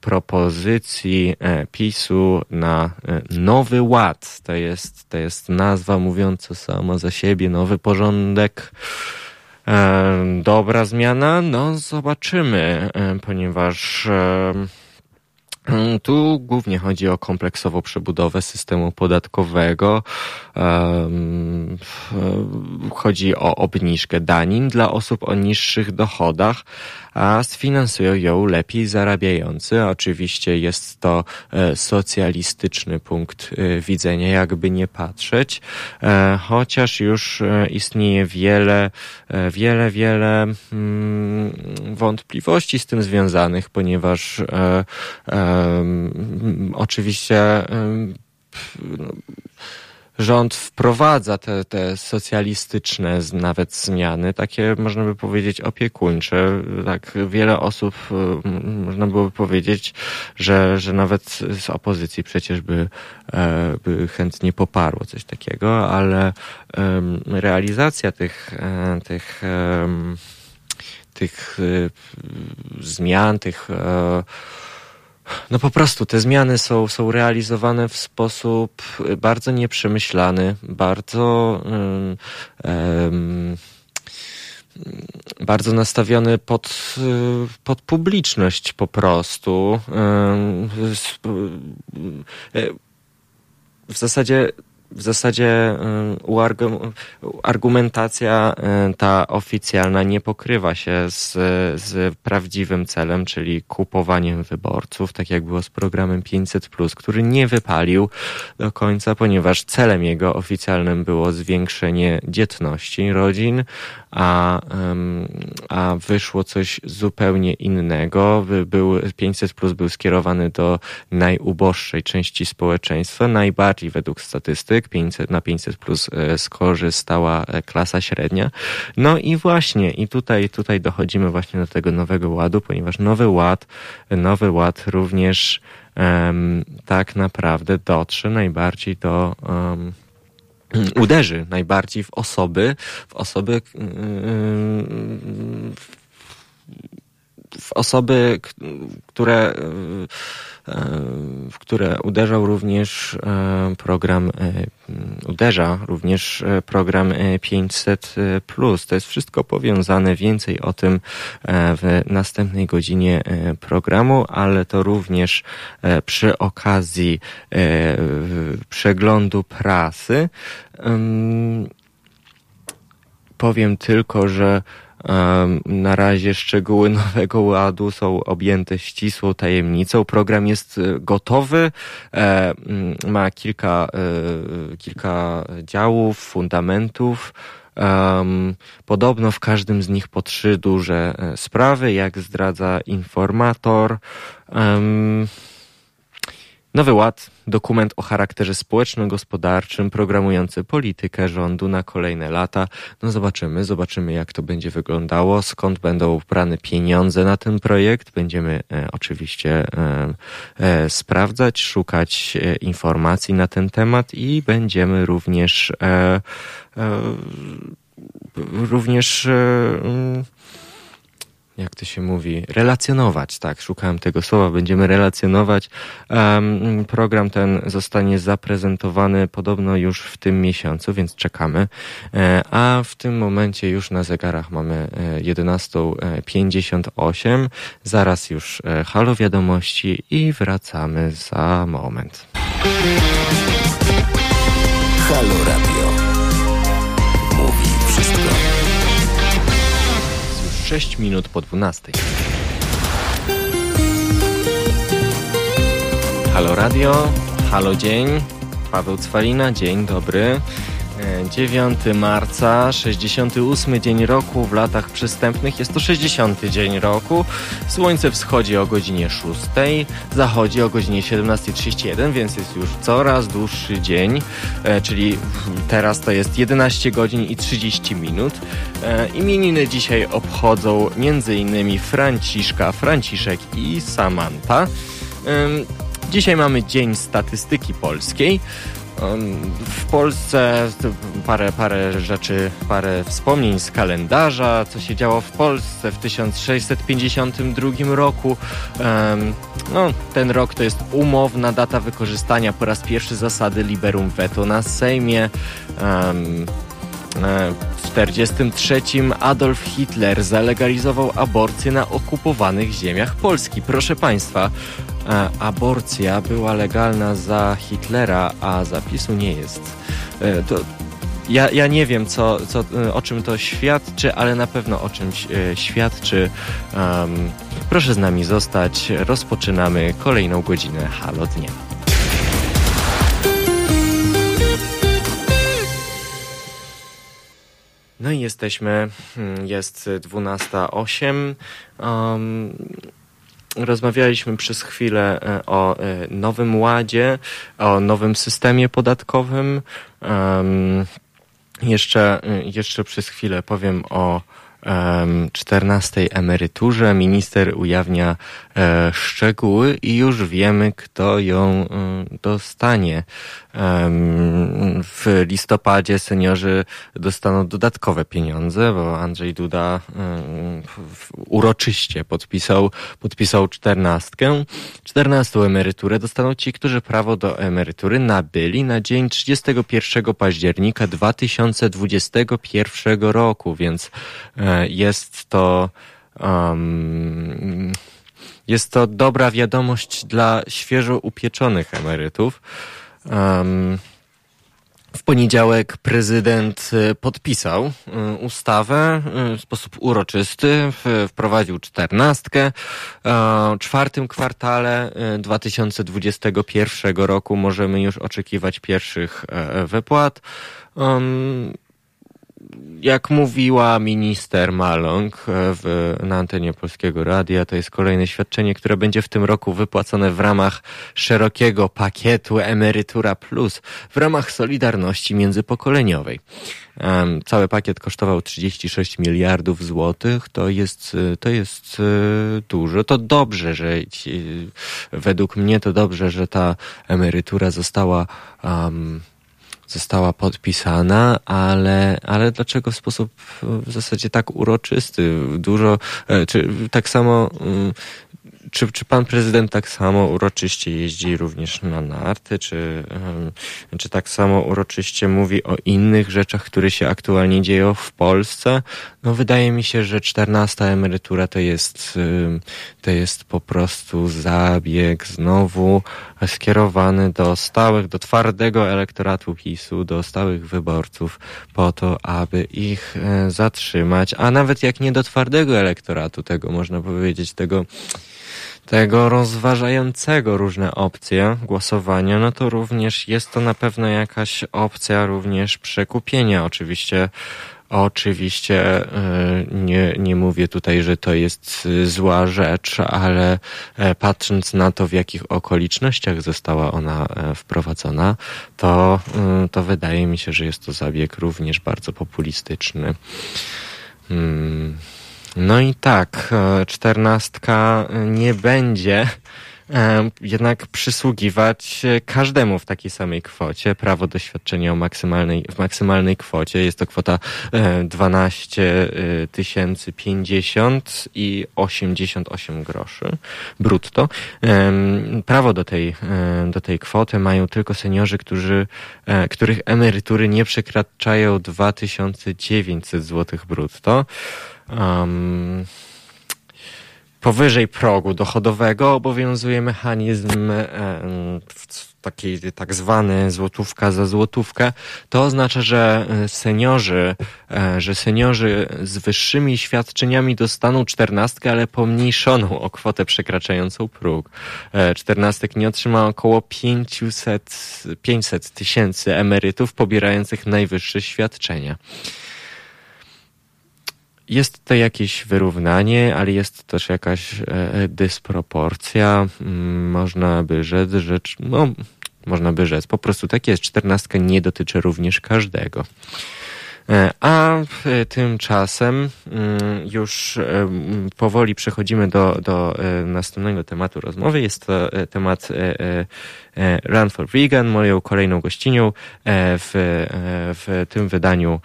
propozycji e, PiSu na nowy ład. To jest, to jest nazwa mówiąca sama za siebie, nowy porządek Dobra zmiana? No, zobaczymy, ponieważ tu głównie chodzi o kompleksową przebudowę systemu podatkowego. Chodzi o obniżkę danin dla osób o niższych dochodach, a sfinansują ją lepiej zarabiający. Oczywiście jest to e, socjalistyczny punkt e, widzenia, jakby nie patrzeć, e, chociaż już istnieje wiele, wiele, wiele mm, wątpliwości z tym związanych, ponieważ oczywiście rząd wprowadza te, te socjalistyczne nawet zmiany, takie można by powiedzieć opiekuńcze. Tak wiele osób, można byłoby powiedzieć, że, że nawet z opozycji przecież by, e, by chętnie poparło coś takiego, ale realizacja tych, e, tych, tych e, zmian, tych no po prostu te zmiany są, są realizowane w sposób bardzo nieprzemyślany, bardzo um, bardzo nastawiony pod, pod publiczność po prostu. w zasadzie w zasadzie y, argumentacja y, ta oficjalna nie pokrywa się z, z prawdziwym celem, czyli kupowaniem wyborców, tak jak było z programem 500, który nie wypalił do końca, ponieważ celem jego oficjalnym było zwiększenie dzietności rodzin, a, a wyszło coś zupełnie innego. Był, 500 plus był skierowany do najuboższej części społeczeństwa, najbardziej według statystyk 500, na 500 plus e, skorzystała e, klasa średnia. No i właśnie, i tutaj, tutaj dochodzimy właśnie do tego nowego ładu, ponieważ nowy ład, nowy ład również um, tak naprawdę dotrze najbardziej do um, uderzy najbardziej w osoby, w osoby, w osoby, które w które uderzał również e, program, e, uderza również e, program 500. To jest wszystko powiązane. Więcej o tym w następnej godzinie programu, ale to również przy okazji przeglądu prasy. Powiem tylko, że na razie szczegóły Nowego Ładu są objęte ścisłą tajemnicą. Program jest e, gotowy, e, mm, ma kilka, e, kilka działów, fundamentów. podobno w każdym z nich po trzy duże sprawy, jak zdradza informator. Nowy Ład, dokument o charakterze społeczno-gospodarczym, programujący politykę rządu na kolejne lata. No zobaczymy, zobaczymy jak to będzie wyglądało, skąd będą brane pieniądze na ten projekt. Będziemy e, oczywiście e, e, sprawdzać, szukać e, informacji na ten temat i będziemy również e, e, również jak to się mówi, relacjonować, tak, szukałem tego słowa, będziemy relacjonować. Um, program ten zostanie zaprezentowany podobno już w tym miesiącu, więc czekamy. E, a w tym momencie już na zegarach mamy 11.58. E, Zaraz już e, halo wiadomości i wracamy za moment. Halo Radio. 6 minut po 12. Halo Radio, halo dzień, Paweł Cwalina, dzień dobry. 9 marca, 68 dzień roku w latach przystępnych. Jest to 60 dzień roku. Słońce wschodzi o godzinie 6, zachodzi o godzinie 17.31, więc jest już coraz dłuższy dzień, e, czyli teraz to jest 11 godzin i 30 minut. E, imieniny dzisiaj obchodzą m.in. Franciszka, Franciszek i Samanta. Dzisiaj mamy Dzień Statystyki Polskiej. W Polsce parę, parę rzeczy, parę wspomnień z kalendarza, co się działo w Polsce w 1652 roku. No, ten rok to jest umowna data wykorzystania po raz pierwszy zasady liberum veto na Sejmie. E, w 1943 Adolf Hitler zalegalizował aborcję na okupowanych ziemiach Polski. Proszę Państwa, aborcja była legalna za Hitlera, a zapisu nie jest. E, to ja, ja nie wiem, co, co, o czym to świadczy, ale na pewno o czymś świadczy. Um, proszę z nami zostać. Rozpoczynamy kolejną godzinę Halo Dnia. No i jesteśmy, hmm, jest 12.08. Um, rozmawialiśmy przez chwilę e, o e, nowym ładzie, o nowym systemie podatkowym. Jeszcze, e, jeszcze przez chwilę powiem o 14 emeryturze. Minister ujawnia szczegóły i już wiemy, kto ją dostanie. W listopadzie seniorzy dostaną dodatkowe pieniądze, bo Andrzej Duda uroczyście podpisał, podpisał czternastkę. Czternastą emeryturę dostaną ci, którzy prawo do emerytury nabyli na dzień 31 października 2021 roku, więc e, jest to um, jest to dobra wiadomość dla świeżo upieczonych emerytów. Um, w poniedziałek prezydent e, podpisał e, ustawę e, w sposób uroczysty, wprowadził czternastkę. W czwartym kwartale 2021 roku możemy już oczekiwać pierwszych wypłat jak mówiła minister Malong e, w, na antenie Polskiego Radia, to jest kolejne świadczenie, które będzie w tym roku wypłacone w ramach szerokiego pakietu Emerytura Plus, w ramach Solidarności Międzypokoleniowej. Um, cały pakiet kosztował 36 miliardów złotych. To jest, to jest e, dużo. To dobrze, że ci, według mnie to dobrze, że ta emerytura została um, została podpisana, ale, ale dlaczego w sposób w zasadzie tak uroczysty? Dużo, e, czy tak samo mm, czy, czy pan prezydent tak samo uroczyście jeździ również na narty, czy, czy tak samo uroczyście mówi o innych rzeczach, które się aktualnie dzieją w Polsce? No wydaje mi się, że czternasta emerytura to jest, to jest po prostu zabieg znowu skierowany do stałych, do twardego elektoratu PiSu, do stałych wyborców po to, aby ich e, zatrzymać, a nawet jak nie do twardego elektoratu, tego można powiedzieć, tego tego rozważającego różne opcje głosowania, no to również jest to na pewno jakaś opcja również przekupienia. Oczywiście Oczywiście e, nie, nie mówię tutaj, że to jest zła rzecz, ale e, patrząc na to, w jakich okolicznościach została ona e, wprowadzona, to, to wydaje mi się, że jest to zabieg również bardzo populistyczny. Hmm. No i tak, e, czternastka nie będzie e, jednak przysługiwać każdemu w takiej samej kwocie. Prawo do świadczenia o maksymalnej, w maksymalnej kwocie jest to kwota 12 e, tysięcy 50 i 88 groszy brutto. Prawo do tej, do tej kwoty mają tylko seniorzy, którzy, których emerytury nie przekraczają 2900 zł brutto um, powyżej progu dochodowego obowiązuje mechanizm um, taki tak zwany złotówka za złotówkę, to oznacza, że e, seniorzy, e, że seniorzy z wyższymi świadczeniami dostaną czternastkę, ale pomniejszoną o kwotę przekraczającą próg. Czternastek nie otrzyma około 500, 500 tysięcy emerytów pobierających najwyższe świadczenia. Jest to jakieś wyrównanie, ale jest też jakaś e, dysproporcja. Mm, można by rzec, że no, można by rzec, po prostu tak jest. Czternastka nie dotyczy również każdego. E, a tymczasem mm, już e, powoli przechodzimy do, do następnego tematu rozmowy. Jest to temat Run for Vegan, moją kolejną gościnią w, w tym wydaniu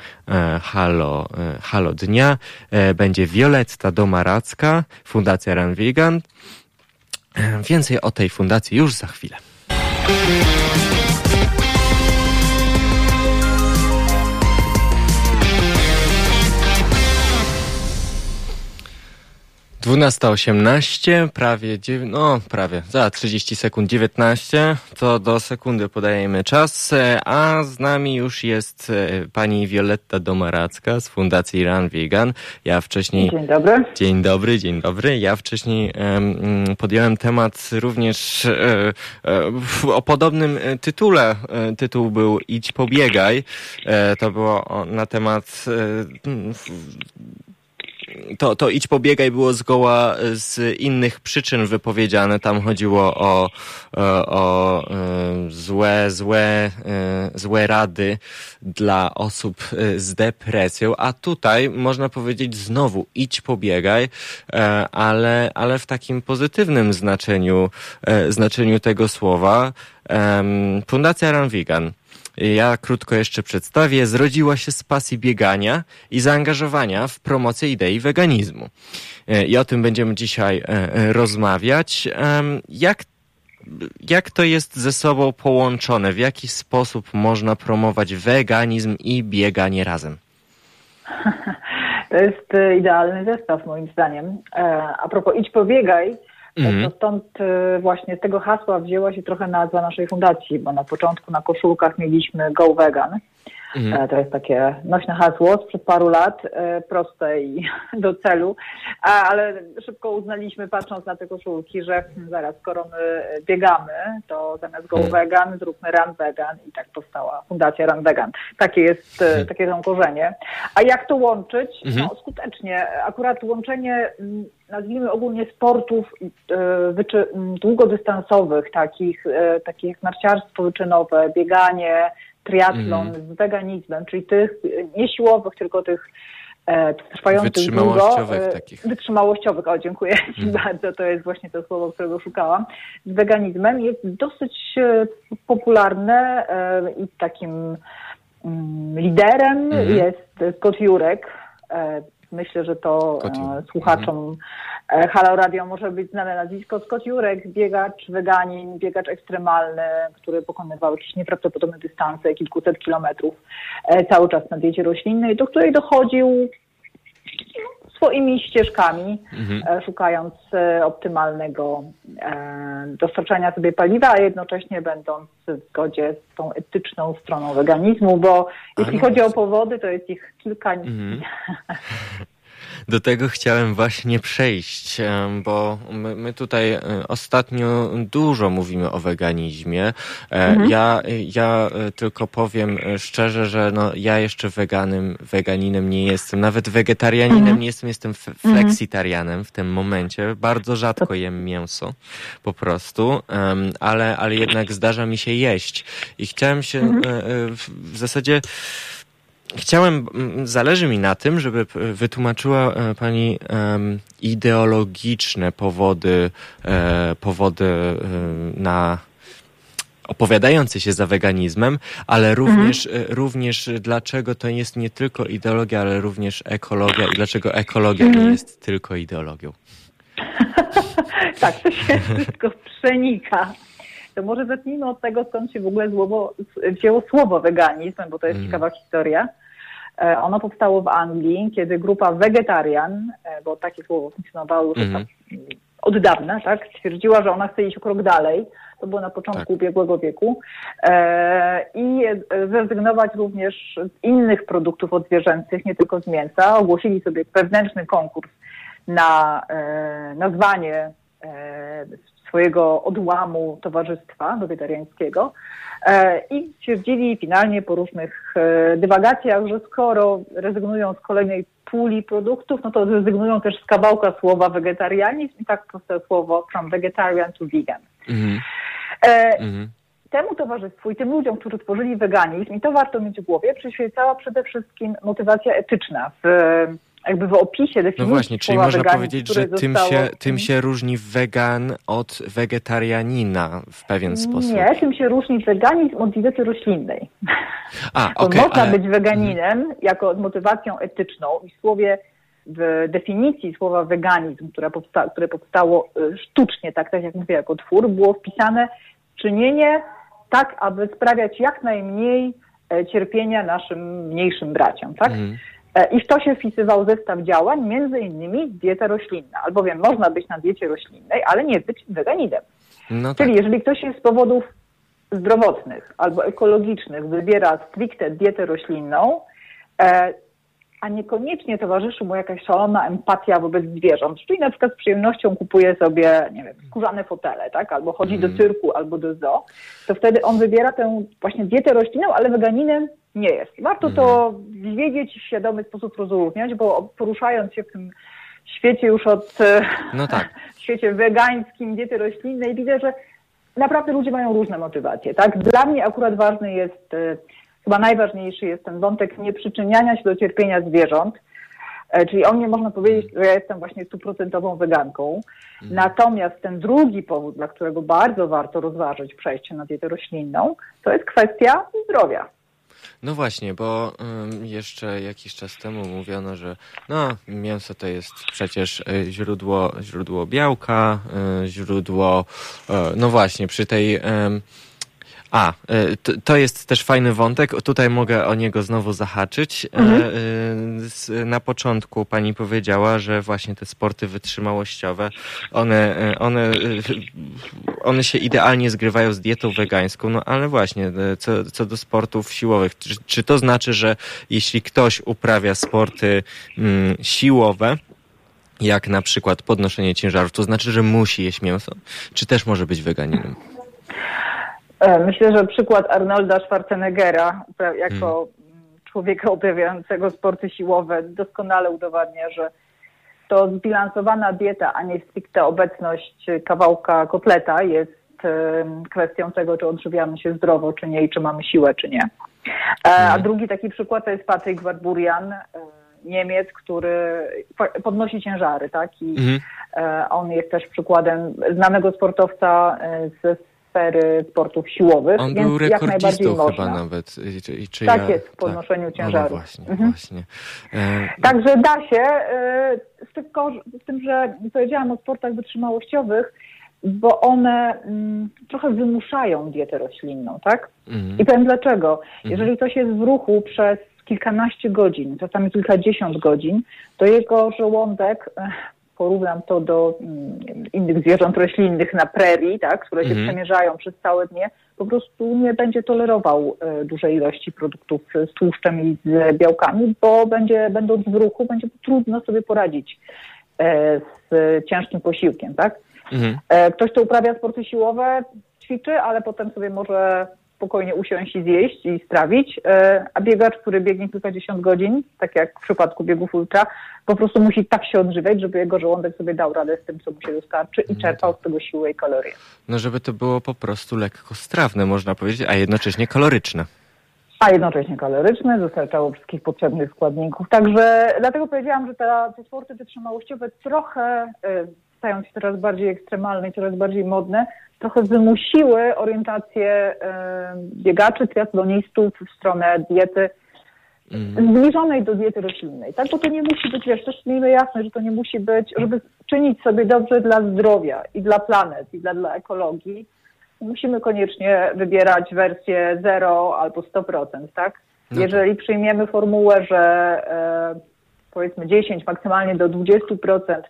Halo, Halo Dnia będzie Violetta Domaracka, Fundacja Run Vegan. Więcej o tej fundacji już za chwilę. 12.18, prawie, no prawie, za 30 sekund 19, to do sekundy podajemy czas, a z nami już jest e, pani Violetta Domaracka z Fundacji Run Vegan. Ja wcześniej... Dzień dobry. Dzień dobry, dzień dobry. Ja wcześniej um, podjąłem temat również e, e, o podobnym tytule. E, tytuł był Idź pobiegaj. E, to było na temat to, to idź pobiegaj było zgoła z innych przyczyn wypowiedziane. Tam chodziło o, o, o e, złe, złe, e, złe rady dla osób e, z depresją, a tutaj można powiedzieć znowu idź pobiegaj, ale, ale w takim pozytywnym znaczeniu, znaczeniu tego słowa. Fundacja Run Vegan ja krótko jeszcze przedstawię. Zrodziła się z pasji biegania i zaangażowania w promocję idei weganizmu. E, I o tym będziemy dzisiaj e, e, rozmawiać. Jak jak to jest ze sobą połączone? W jaki sposób można promować weganizm i bieganie razem? To jest idealny zestaw moim zdaniem. A propos idź pobiegaj, To stąd właśnie z tego hasła wzięła się trochę nazwa naszej fundacji, bo na początku na koszulkach mieliśmy Go Vegan. Mhm. E, to jest takie nośne hasło sprzed paru lat, e, proste i do celu, ale szybko uznaliśmy, patrząc na te koszulki, że hmm, zaraz, skoro my biegamy, to zamiast go mhm. vegan, zróbmy run vegan i tak powstała Fundacja Run Vegan. Takie jest, e, mhm. takie są korzenie. A jak to łączyć? No, skutecznie. Akurat łączenie mm, nazwijmy ogólnie sportów długodystansowych, takich, takich jak narciarstwo wyczynowe, bieganie, triatlon mm. z veganizmem, czyli tych nie siłowych, tylko tych e, trwających wytrzymałościowych długo, e, takich. Wytrzymałościowych, o dziękuję mm. bardzo, to jest właśnie to słowo, którego szukałam. Z veganizmem jest dosyć e, popularne i takim mm, liderem mm. jest Scott Jurek, Myślę, że to e, słuchaczom mhm. Halo Radio może być znane nazwisko. Scott Jurek, biegacz weganin, biegacz ekstremalny, który pokonywał jakieś nieprawdopodobne dystanse, kilkuset kilometrów, e, cały czas na diecie roślinnej, do której dochodził swoimi ścieżkami, mhm. E, szukając e, optymalnego e, dostarczania sobie paliwa, a jednocześnie będąc w zgodzie z tą etyczną stroną weganizmu, bo jeśli chodzi o powody, to jest ich kilka. Mhm. Do tego chciałem właśnie przejść, bo my, my tutaj e, ostatnio dużo mówimy o weganizmie. E, mhm. Ja, ja e, tylko powiem szczerze, że no, ja jeszcze weganem, weganinem nie jestem, nawet wegetarianinem mhm. nie jestem, jestem mhm. fleksitarianem w tym momencie. Bardzo rzadko jem mięso, po prostu, ale, ale jednak zdarza mi się jeść. I chciałem się mhm. w zasadzie Chciałem, zależy mi na tym, żeby wytłumaczyła e, Pani ideologiczne powody, e, powody e, na opowiadające się za weganizmem, ale również, mhm. również dlaczego to jest nie tylko ideologia, ale również ekologia i dlaczego ekologia mhm. nie jest tylko ideologią. tak, to się wszystko przenika. To może zacznijmy od tego, skąd się w ogóle słowo, wzięło słowo weganizm, bo to jest mm. ciekawa historia. E, ono powstało w Anglii, kiedy grupa Vegetarian, e, bo takie słowo funkcjonowało już mm. od dawna, tak, stwierdziła, że ona chce iść o krok dalej. To było na początku tak. ubiegłego wieku. E, I zrezygnować również z innych produktów odzwierzęcych, nie tylko z mięsa. Ogłosili sobie wewnętrzny konkurs na nazwanie swojego odłamu towarzystwa wegetariańskiego e, i stwierdzili finalnie po różnych e, dywagacjach, że skoro rezygnują z kolejnej puli produktów, no to rezygnują też z kawałka słowa wegetarianizm i tak powstało słowo from vegetarian to vegan. Mm -hmm. Temu towarzystwu i tym ludziom, którzy tworzyli weganizm, i to warto mieć w głowie, przyświecała przede wszystkim motywacja etyczna w jakby w opisie definicji No właśnie, czyli można weganizm, powiedzieć, że tym, zostało... się, tym się różni wegan od wegetarianina w pewien sposób. Nie, tym się różni weganizm od diety roślinnej. A, okay, można ale... być weganinem mhm. jako motywacją etyczną i w słowie w definicji słowa weganizm, które, powsta które powstało y, sztucznie, tak, tak jak mówię, jako twór, było wpisane czynienie tak, aby sprawiać jak najmniej e, cierpienia naszym mniejszym braciom, tak? Mm. E, I w to się wpisywał zestaw działań, między innymi dieta roślinna, albowiem można być na diecie roślinnej, ale nie być weganinem. No Czyli tak. jeżeli ktoś jest z powodów zdrowotnych albo ekologicznych wybiera stricte dietę roślinną, e, a niekoniecznie towarzyszy mu jakaś szalona empatia wobec zwierząt, czyli na przykład z przyjemnością kupuje sobie, nie wiem, skórzane fotele, tak, albo chodzi do cyrku, albo do zoo, to wtedy on wybiera tę właśnie dietę roślinną, ale weganinem nie jest. Warto to mhm. wiedzieć i w świadomy sposób rozróżniać, bo poruszając się w tym świecie już od no tak. świecie wegańskim, diety roślinnej, widzę, że naprawdę ludzie mają różne motywacje. Tak? Dla mnie akurat ważny jest, e, chyba najważniejszy jest ten wątek nieprzyczyniania się do cierpienia zwierząt. E, czyli o mnie można powiedzieć, że ja jestem właśnie stuprocentową weganką. Mhm. Natomiast ten drugi powód, dla którego bardzo warto rozważyć przejście na dietę roślinną, to jest kwestia zdrowia. No właśnie, bo jeszcze jakiś czas temu mówiono, że no, mięso to jest przecież e, źródło, źródło białka, e, źródło, no właśnie, przy tej A, e, to jest też fajny wątek. Tutaj mogę o niego znowu zahaczyć. E, mhm. Na początku pani powiedziała, że właśnie te sporty wytrzymałościowe, one, one, one się idealnie zgrywają z dietą wegańską, no ale właśnie, co, co do sportów siłowych, czy, czy to znaczy, że jeśli ktoś uprawia sporty mm, siłowe, jak na przykład podnoszenie ciężarów, to znaczy, że musi jeść mięso, czy też może być weganinem? E, myślę, że przykład Arnolda Schwarzeneggera jako hmm. człowieka uprawiającego sporty siłowe doskonale udowadnia, że to zbilansowana dieta, a nie stricte obecność kawałka kotleta jest kwestią tego, czy odżywiamy się zdrowo, czy nie i czy mamy siłę, czy nie. E, a hmm. drugi taki przykład to jest Patryk Warburian, e, Niemiec, który podnosi ciężary, tak? I mhm. on jest też przykładem znanego sportowca ze sfery sportów siłowych. On więc był rekordzistą chyba nawet. Czy tak ja... jest w podnoszeniu tak. ciężaru. No właśnie, mhm. właśnie. E... Także da się, e, z, tym, że powiedziałam o sportach wytrzymałościowych, bo one mm, trochę wymuszają dietę roślinną, tak? Mhm. I powiem dlaczego. Mhm. Jeżeli ktoś jest w ruchu przez kilkanaście godzin, czasami kilkadziesiąt godzin, to jego żołądek porównam to do mm, innych zwierząt roślinnych na prerii, tak, które się mhm. przemierzają przez całe dnie, po prostu nie będzie tolerował e, dużej ilości produktów z tłuszczem i z białkami, bo będzie, będąc w ruchu, będzie trudno sobie poradzić e, z ciężkim posiłkiem, tak? Mhm. E, ktoś, kto uprawia sporty siłowe, ćwiczy, ale potem sobie może spokojnie usiąść i zjeść i strawić, e, a biegacz, który biegnie kilkadziesiąt godzin, tak jak w przypadku biegów ultra, po prostu musi tak się odżywiać, żeby jego żołądek sobie dał radę z tym, co mu się dostarczy i no czerpał z tego siłę i kalorie. No żeby to było po prostu lekko strawne, można powiedzieć, a jednocześnie kaloryczne a jednocześnie kaloryczne, dostarczało wszystkich potrzebnych składników. Także dlatego powiedziałam, że te, te sporty wytrzymałościowe trochę y, stają się coraz bardziej ekstremalne i coraz bardziej modne, trochę wymusiły orientację biegaczy, triatlonistów w stronę diety mm. zbliżonej do diety roślinnej. Tak, bo to nie musi być, wiesz, też miejmy jasne, że to nie musi być, żeby czynić sobie dobrze dla zdrowia i dla planet i dla, dla ekologii, musimy koniecznie wybierać wersję 0 albo 100%, tak? No Jeżeli przyjmiemy formułę, że e, powiedzmy 10, maksymalnie do 20%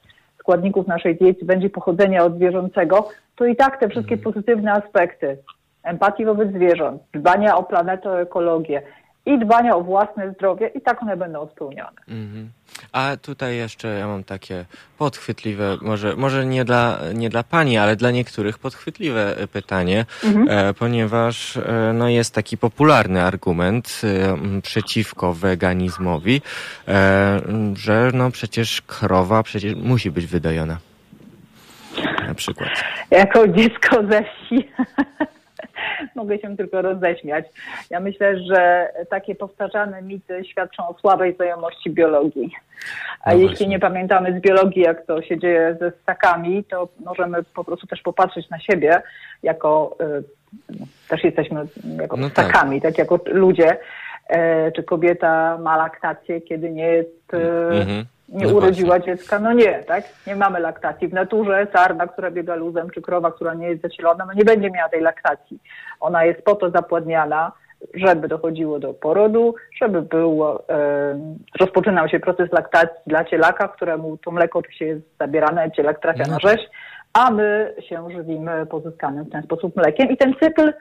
składników naszej diety będzie pochodzenia od zwierzęcego, to i tak te wszystkie mhm. pozytywne aspekty empatii wobec zwierząt, dbania o planetę, o ekologię i dbania o własne zdrowie i tak one będą spełnione. Mhm. A tutaj jeszcze ja mam takie podchwytliwe, może, może nie, dla, nie dla pani, ale dla niektórych podchwytliwe pytanie, mhm. e, ponieważ e, no jest taki popularny argument e, przeciwko weganizmowi, e, że no przecież krowa przecież musi być wydajona. Na przykład. Jako dziecko ze wsi mogę się tylko roześmiać. Ja myślę, że takie powtarzane mity świadczą o słabej znajomości biologii. A no jeśli nie pamiętamy z biologii, jak to się dzieje ze stakami, to możemy po prostu też popatrzeć na siebie jako, y, też jesteśmy jako no tak. tak jako ludzie. E, czy kobieta ma laktację, kiedy nie jest mhm nie no urodziła właśnie. dziecka, no nie, tak? Nie mamy laktacji. W naturze sarna, która biega luzem, czy krowa, która nie jest zasilona, no nie będzie miała tej laktacji. Ona jest po to zapładniana, żeby dochodziło do porodu, żeby był, e, rozpoczynał się proces laktacji dla cielaka, któremu to mleko oczywiście jest zabierane, cielak trafia no. na rzeź, a my się żywimy pozyskanym w ten sposób mlekiem. I ten cykl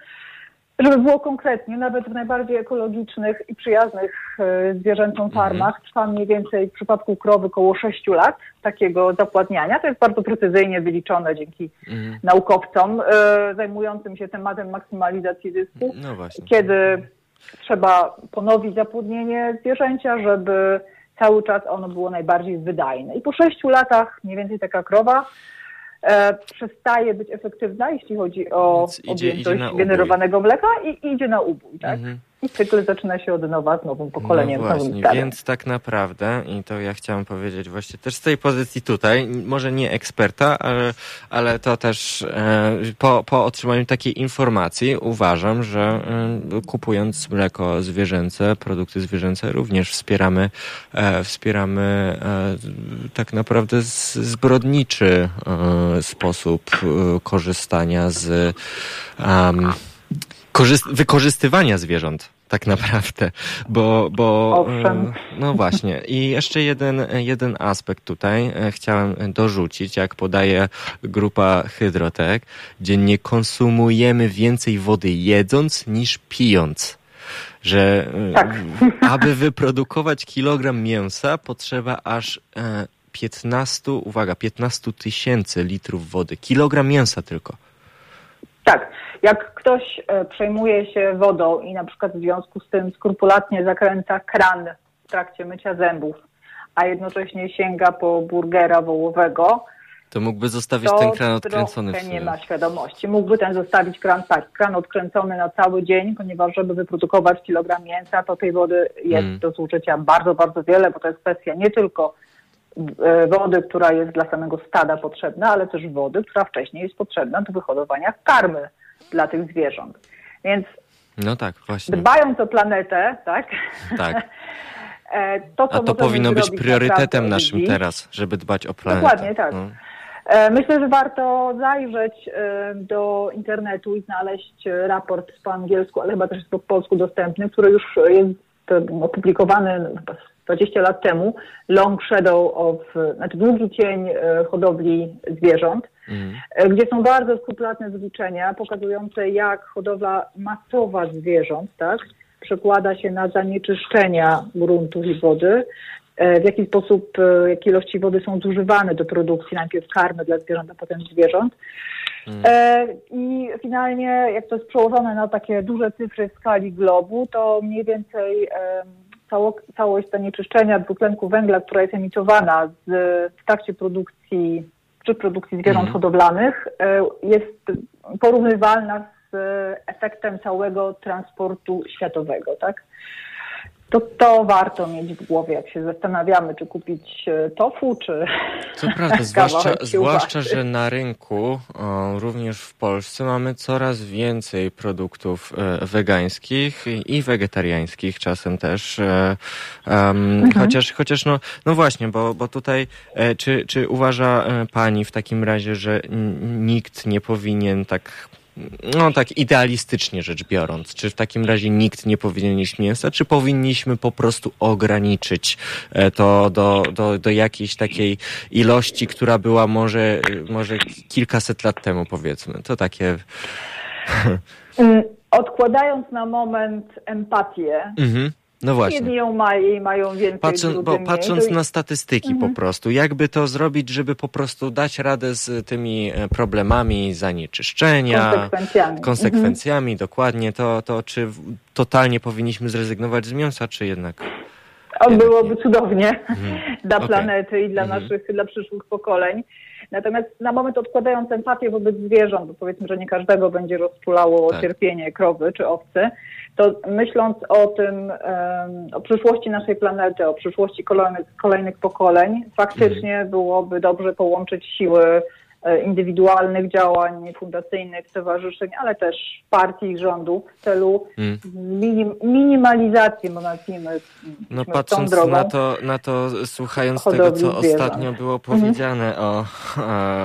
żeby było konkretnie, nawet w najbardziej ekologicznych i przyjaznych e, zwierzętom mhm. farmach trwa mniej więcej w przypadku krowy około 6 lat takiego zapładniania. To jest bardzo precyzyjnie wyliczone dzięki mhm. naukowcom e, zajmującym się tematem maksymalizacji zysku, no kiedy trzeba ponowić zapłodnienie zwierzęcia, żeby cały czas ono było najbardziej wydajne. I po 6 latach mniej więcej taka krowa e, przestaje być efektywna, jeśli chodzi o idzie, objętość idzie generowanego mleka i idzie na ubój. Tak? Mhm i cykl zaczyna się od nowa z nowym pokoleniem. No właśnie, więc tak naprawdę, i to ja chciałem powiedzieć właśnie też z tej pozycji tutaj, może nie eksperta, ale, ale to też e, po, po otrzymaniu takiej informacji uważam, że e, kupując mleko zwierzęce, produkty zwierzęce również wspieramy, e, wspieramy tak naprawdę zbrodniczy sposób korzystania z wykorzystywania zwierząt tak naprawdę, bo, bo Owszem. no właśnie. I jeszcze jeden, jeden aspekt tutaj chciałem dorzucić, jak podaje grupa Hydrotek, dziennie konsumujemy więcej wody jedząc niż pijąc że tak. aby wyprodukować kilogram mięsa potrzeba aż 15, uwaga, 15 tysięcy litrów wody. Kilogram mięsa tylko. Tak. Jak ktoś e, przejmuje się wodą i na przykład w związku z tym skrupulatnie zakręca kran w trakcie mycia zębów, a jednocześnie sięga po burgera wołowego, to mógłby zostawić ten kran odkręcony. To nie ma świadomości. Mógłby ten zostawić kran, tak, kran odkręcony na cały dzień, ponieważ żeby wyprodukować kilogram mięsa, to tej wody jest mm. do zużycia bardzo, bardzo wiele, bo to jest kwestia nie tylko wody, która jest dla samego stada potrzebna, ale też wody, która wcześniej jest potrzebna do wyhodowania karmy dla tych zwierząt. Więc no tak, właśnie. dbając o planetę, tak? Tak. E, to, A to powinno być priorytetem naszym teraz, żeby dbać o planetę. Dokładnie, tak. No. E, myślę, że warto zajrzeć do internetu i znaleźć raport po angielsku, ale chyba też jest po polsku dostępny, który już jest opublikowany 20 lat temu, Long Shadow of, znaczy długi cień e, hodowli zwierząt, mm. gdzie są bardzo skrupulatne wyliczenia pokazujące, jak hodowla masowa zwierząt, tak, przekłada się na zanieczyszczenia gruntów i wody, e, w jaki sposób, jakie ilości wody są zużywane do produkcji najpierw karmy dla zwierząt, a potem zwierząt. Mm. I finalnie, jak to jest przełożone na takie duże cyfry w skali globu, to mniej więcej cało, całość zanieczyszczenia dwutlenku węgla, która jest emitowana z, w trakcie produkcji czy produkcji zwierząt mm. hodowlanych e, jest porównywalna z efektem całego transportu światowego, tak? To to warto mieć w głowie, jak się zastanawiamy, czy kupić e, tofu, czy. Co prawda, zwłaszcza, zwłaszcza, że na rynku, o, również w Polsce, mamy coraz więcej produktów e, wegańskich i wegetariańskich czasem też. E, mhm. Chociaż, chociaż no, no właśnie, bo, bo tutaj, e, czy, czy uważa e, Pani w takim razie, że nikt nie powinien tak no tak idealistycznie rzecz biorąc, czy w takim razie nikt nie powinien jeść mięsa, czy powinniśmy po prostu ograniczyć e, to do, do, do jakiejś takiej ilości, która była może, może kilkaset lat temu powiedzmy. To takie... Mm, odkładając na moment empatię, mhm no właśnie. Jedni ją mają, mają więcej, Patrząc, bo, patrząc na statystyki mhm. po prostu, jakby to zrobić, żeby po prostu dać radę z tymi e, problemami zanieczyszczenia, konsekwencjami, konsekwencjami mhm. dokładnie, to, to czy totalnie powinniśmy zrezygnować z mięsa, czy jednak... O, byłoby cudownie mhm. dla okay. planety i dla mhm. naszych, dla przyszłych pokoleń. Natomiast na moment odkładając empatię wobec zwierząt, bo powiedzmy, że nie każdego będzie rozczulało tak. cierpienie krowy czy owcy, to myśląc o tym, o przyszłości naszej planety, o przyszłości kolejnych, kolejnych pokoleń, faktycznie mhm. byłoby dobrze połączyć siły indywidualnych działań fundacyjnych, stowarzyszeń, ale też partii i rządu w celu mm. minim, minimalizacji, bo nazwijmy No patrząc na to, na to, słuchając tego, co zwierząt. ostatnio było mhm. powiedziane o,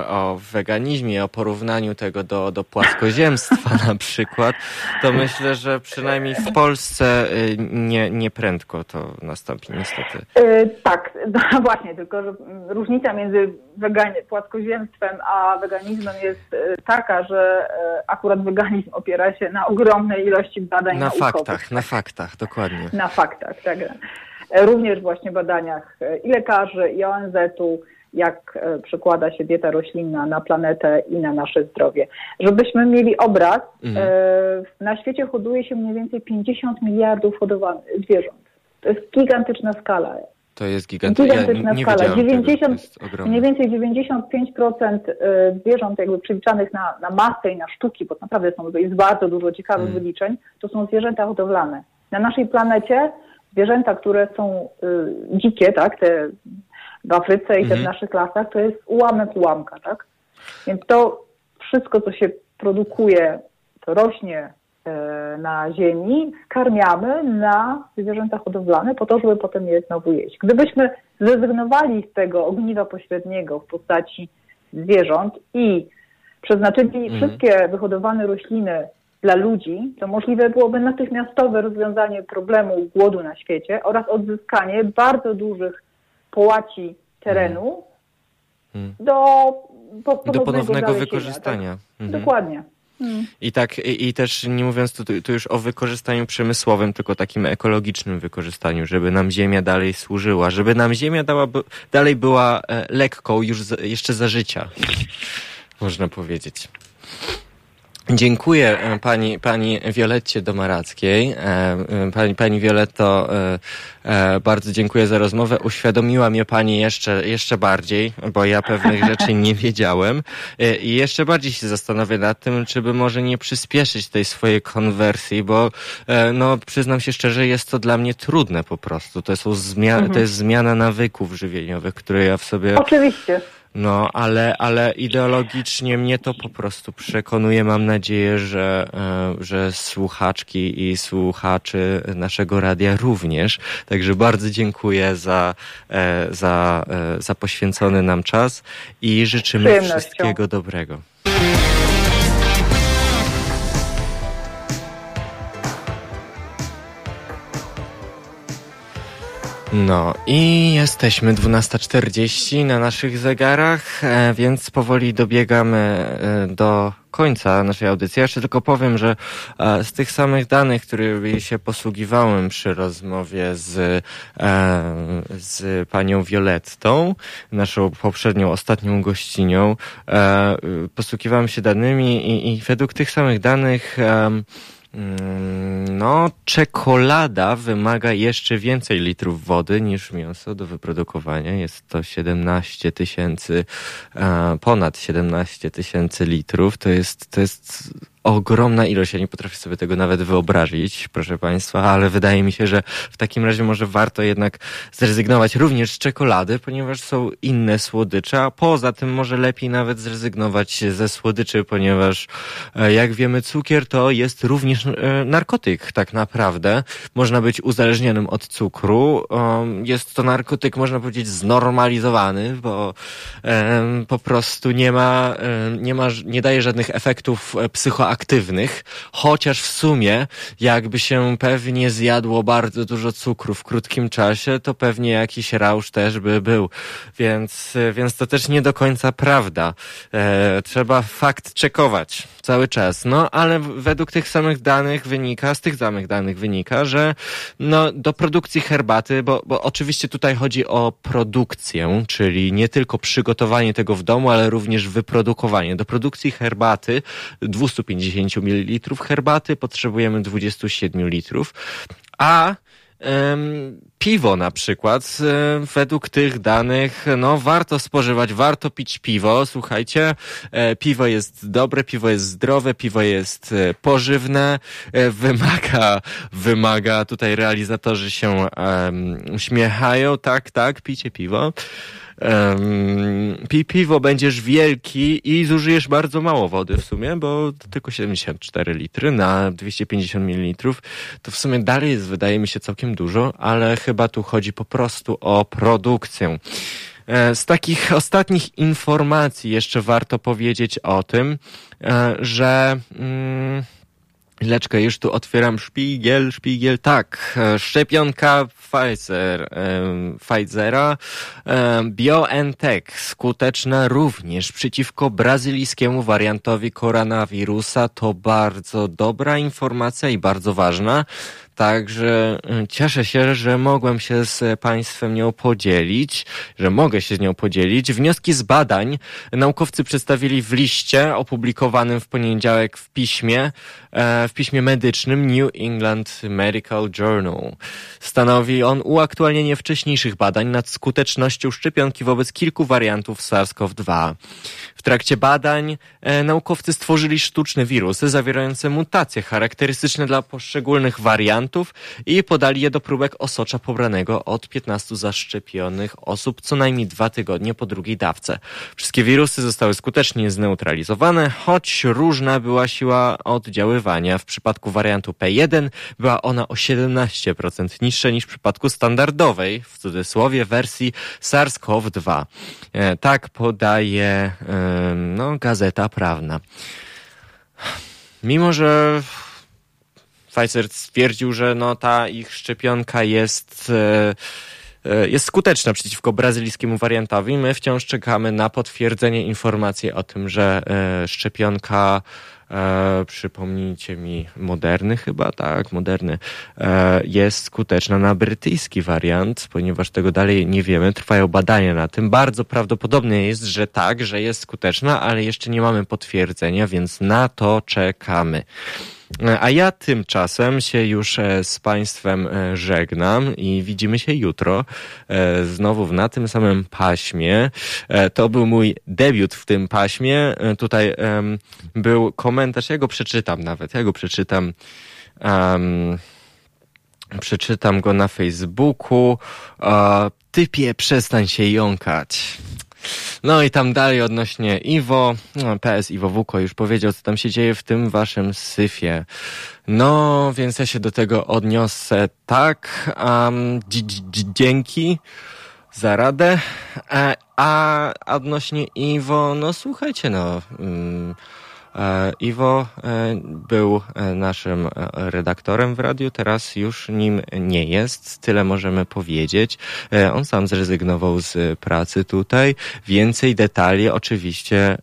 o, o weganizmie, o porównaniu tego do, do płaskoziemstwa na przykład, to myślę, że przynajmniej w Polsce y, nie, nie prędko to nastąpi, niestety. Yy, tak, no właśnie, tylko że różnica między wegan- płaskoziemstwem a weganizmem jest e, taka, że e, akurat weganizm opiera się na ogromnej ilości badań Na naukowych. faktach, na faktach, dokładnie. Na faktach, tak. E, również właśnie badaniach i lekarzy, i ONZ-u, jak przekłada się dieta roślinna na planetę i na nasze zdrowie. Żebyśmy mieli obraz, mhm. na świecie hoduje się mniej więcej 50 miliardów hodowanych zwierząt. To jest gigantyczna skala. To jest gigantyczna, gigantyczna ja skala. 90, mniej więcej 95% y, zwierząt jakby przyliczanych na, na masę i na sztuki, bo naprawdę są, jest bardzo dużo ciekawych hmm. wyliczeń, to są zwierzęta hodowlane. Na naszej planecie zwierzęta, które są y, dzikie, tak, te w Afryce i te w hmm. naszych lasach, to jest ułamek ułamka, tak? Więc to wszystko, co się produkuje, to rośnie na ziemi, skarmiamy na zwierzęta hodowlane po to, żeby potem je znowu jeść. Gdybyśmy zrezygnowali z tego ogniwa pośredniego w postaci zwierząt i przeznaczyli mm. wszystkie wyhodowane rośliny dla ludzi, to możliwe byłoby natychmiastowe rozwiązanie problemu głodu na świecie oraz odzyskanie bardzo dużych połaci terenu hmm. do, po, do ponownego wykorzystania. Tak? Mhm. Dokładnie. I tak, i, i, też nie mówiąc tu, tu już o wykorzystaniu przemysłowym, tylko takim ekologicznym wykorzystaniu, żeby nam ziemia dalej służyła, żeby nam ziemia dała, dalej była e, lekką już jeszcze za życia, można powiedzieć. Dziękuję e, pani, pani Wioletcie Domarackiej. E, e, pani, pani Wioletto, bardzo dziękuję za rozmowę. Uświadomiła mnie pani jeszcze, jeszcze bardziej, bo ja pewnych rzeczy nie wiedziałem. I jeszcze bardziej się zastanowię nad tym, czy by może nie przyspieszyć tej swojej konwersji, bo no, przyznam się szczerze, jest to dla mnie trudne po prostu. To, są zmia- mhm. to jest zmiana nawyków żywieniowych, które ja w sobie... Oczywiście no, ale, ale ideologicznie mnie to po prostu przekonuje. Mam nadzieję, że, e, że słuchaczki i słuchaczy naszego radia również. Także bardzo dziękuję za, e, za, e, za poświęcony nam czas i życzymy wszystkiego dobrego. No i jesteśmy 12.40 na naszych zegarach, e, więc powoli dobiegamy e, do końca naszej audycji. Jeszcze tylko powiem, że e, z tych samych danych, którymi się posługiwałem przy rozmowie z, z panią Violettą, naszą poprzednią, ostatnią gościnią, posługiwałem się danymi i, i według tych samych danych no, czekolada wymaga jeszcze więcej litrów wody niż mięso do wyprodukowania. Jest to 17 tysięcy, ponad 17 tysięcy litrów. To jest, to jest ogromna ilość. Ja nie potrafię sobie tego nawet wyobrazić, proszę Państwa, ale wydaje mi się, że w takim razie może warto jednak zrezygnować również z czekolady, ponieważ są inne słodycze, a poza tym może lepiej nawet zrezygnować ze słodyczy, ponieważ e, jak wiemy, cukier to jest również e, narkotyk tak naprawdę. Można być uzależnionym od cukru. Jest to narkotyk, można powiedzieć, znormalizowany, bo po prostu nie ma, nie ma, nie daje żadnych efektów e, psychoaktywnych aktywnych, chociaż w sumie jakby się pewnie zjadło bardzo dużo cukru w krótkim czasie, to pewnie jakiś rausz też by był. Więc, więc to też nie do końca prawda. E, trzeba fakt czekować cały czas. No, ale według tych samych danych wynika, z tych samych danych wynika, że no, do produkcji herbaty, bo, bo oczywiście tutaj chodzi o produkcję, czyli nie tylko przygotowanie tego w domu, ale również wyprodukowanie. Do produkcji herbaty 250 ml herbaty potrzebujemy 27 litrów, a Piwo na przykład, według tych danych, no warto spożywać, warto pić piwo. Słuchajcie, e, piwo jest dobre, piwo jest zdrowe, piwo jest e, pożywne, e, wymaga, wymaga, tutaj realizatorzy się um, uśmiechają, tak, tak, picie piwo um, pi piwo będziesz wielki i zużyjesz bardzo mało wody w sumie, bo tylko 74 litry na 250 ml. To w sumie dalej jest, wydaje mi się, całkiem dużo, ale chyba tu chodzi po prostu o produkcję. E, z takich ostatnich informacji jeszcze warto powiedzieć o tym, e, że... Mm, Leczkę, już tu otwieram szpigiel, szpigiel, tak, e, szczepionka Pfizer, Pfizera, BioNTech, skuteczna również przeciwko brazylijskiemu wariantowi koronawirusa. To bardzo dobra informacja i bardzo ważna. Także y, cieszę się, że mogłem się z Państwem nią podzielić, że mogę się z nią podzielić. Wnioski z badań naukowcy przedstawili w liście opublikowanym w poniedziałek w piśmie, e, w piśmie medycznym New England Medical Journal. Stanowi on uaktualnienie wcześniejszych badań nad skutecznością szczepionki wobec kilku wariantów SARS-CoV-2. W trakcie badań e, naukowcy stworzyli sztuczne wirusy zawierające mutacje charakterystyczne dla poszczególnych wariantów i podali je do próbek osocza pobranego od 15 zaszczepionych osób co najmniej dwa tygodnie po drugiej dawce. Wszystkie wirusy zostały skutecznie zneutralizowane, choć różna była siła oddziaływania. W przypadku wariantu P1 była ona o 17% niższa niż w przypadku standardowej, w cudzysłowie, wersji SARS-CoV-2. E, tak podaje no, gazeta prawna. mimo że Pfizer stwierdził, że no ta ich szczepionka jest jest skuteczna przeciwko brazylijskiemu wariantowi. My wciąż czekamy na potwierdzenie informacji o tym, że szczepionka e, przypomnijcie mi, moderny chyba, tak, moderny, e, jest skuteczna na brytyjski wariant, ponieważ tego dalej nie wiemy, trwają badania na tym. Bardzo prawdopodobne jest, że tak, że jest skuteczna, ale jeszcze nie mamy potwierdzenia, więc na to czekamy. A ja tymczasem się już e, z Państwem e, żegnam i widzimy się jutro e, znowu na tym samym paśmie. To był mój debiut w tym paśmie. Tutaj był komentarz, ja go przeczytam nawet, ja go przeczytam. Um, przeczytam go na Facebooku. Typie, przestań się jąkać. No i tam dalej odnośnie Iwo, no, PS Iwo Wuko już powiedział, co tam się dzieje w tym waszym syfie. No, więc ja się do tego odniosę tak. Um, dzięki za radę. E, a odnośnie Iwo, no słuchajcie, no... Um, Iwo e, był e, naszym redaktorem w radiu, teraz już nim nie jest. Tyle możemy powiedzieć. On sam zrezygnował z pracy tutaj. Więcej detali oczywiście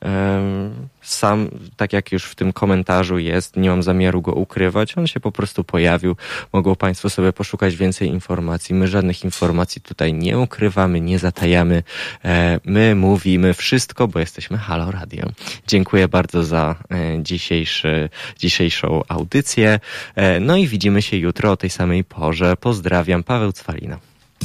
sam, tak jak już w tym komentarzu jest, nie mam zamiaru go ukrywać, on się po prostu pojawił. Mogą Państwo sobie poszukać więcej informacji. My żadnych informacji tutaj nie ukrywamy, nie zatajamy. E, my mówimy wszystko, bo jesteśmy Halo Radio. Dziękuję bardzo za e, dzisiejszy, dzisiejszą audycję. E, no i widzimy się jutro o tej samej porze. Pozdrawiam, Paweł Cwalina.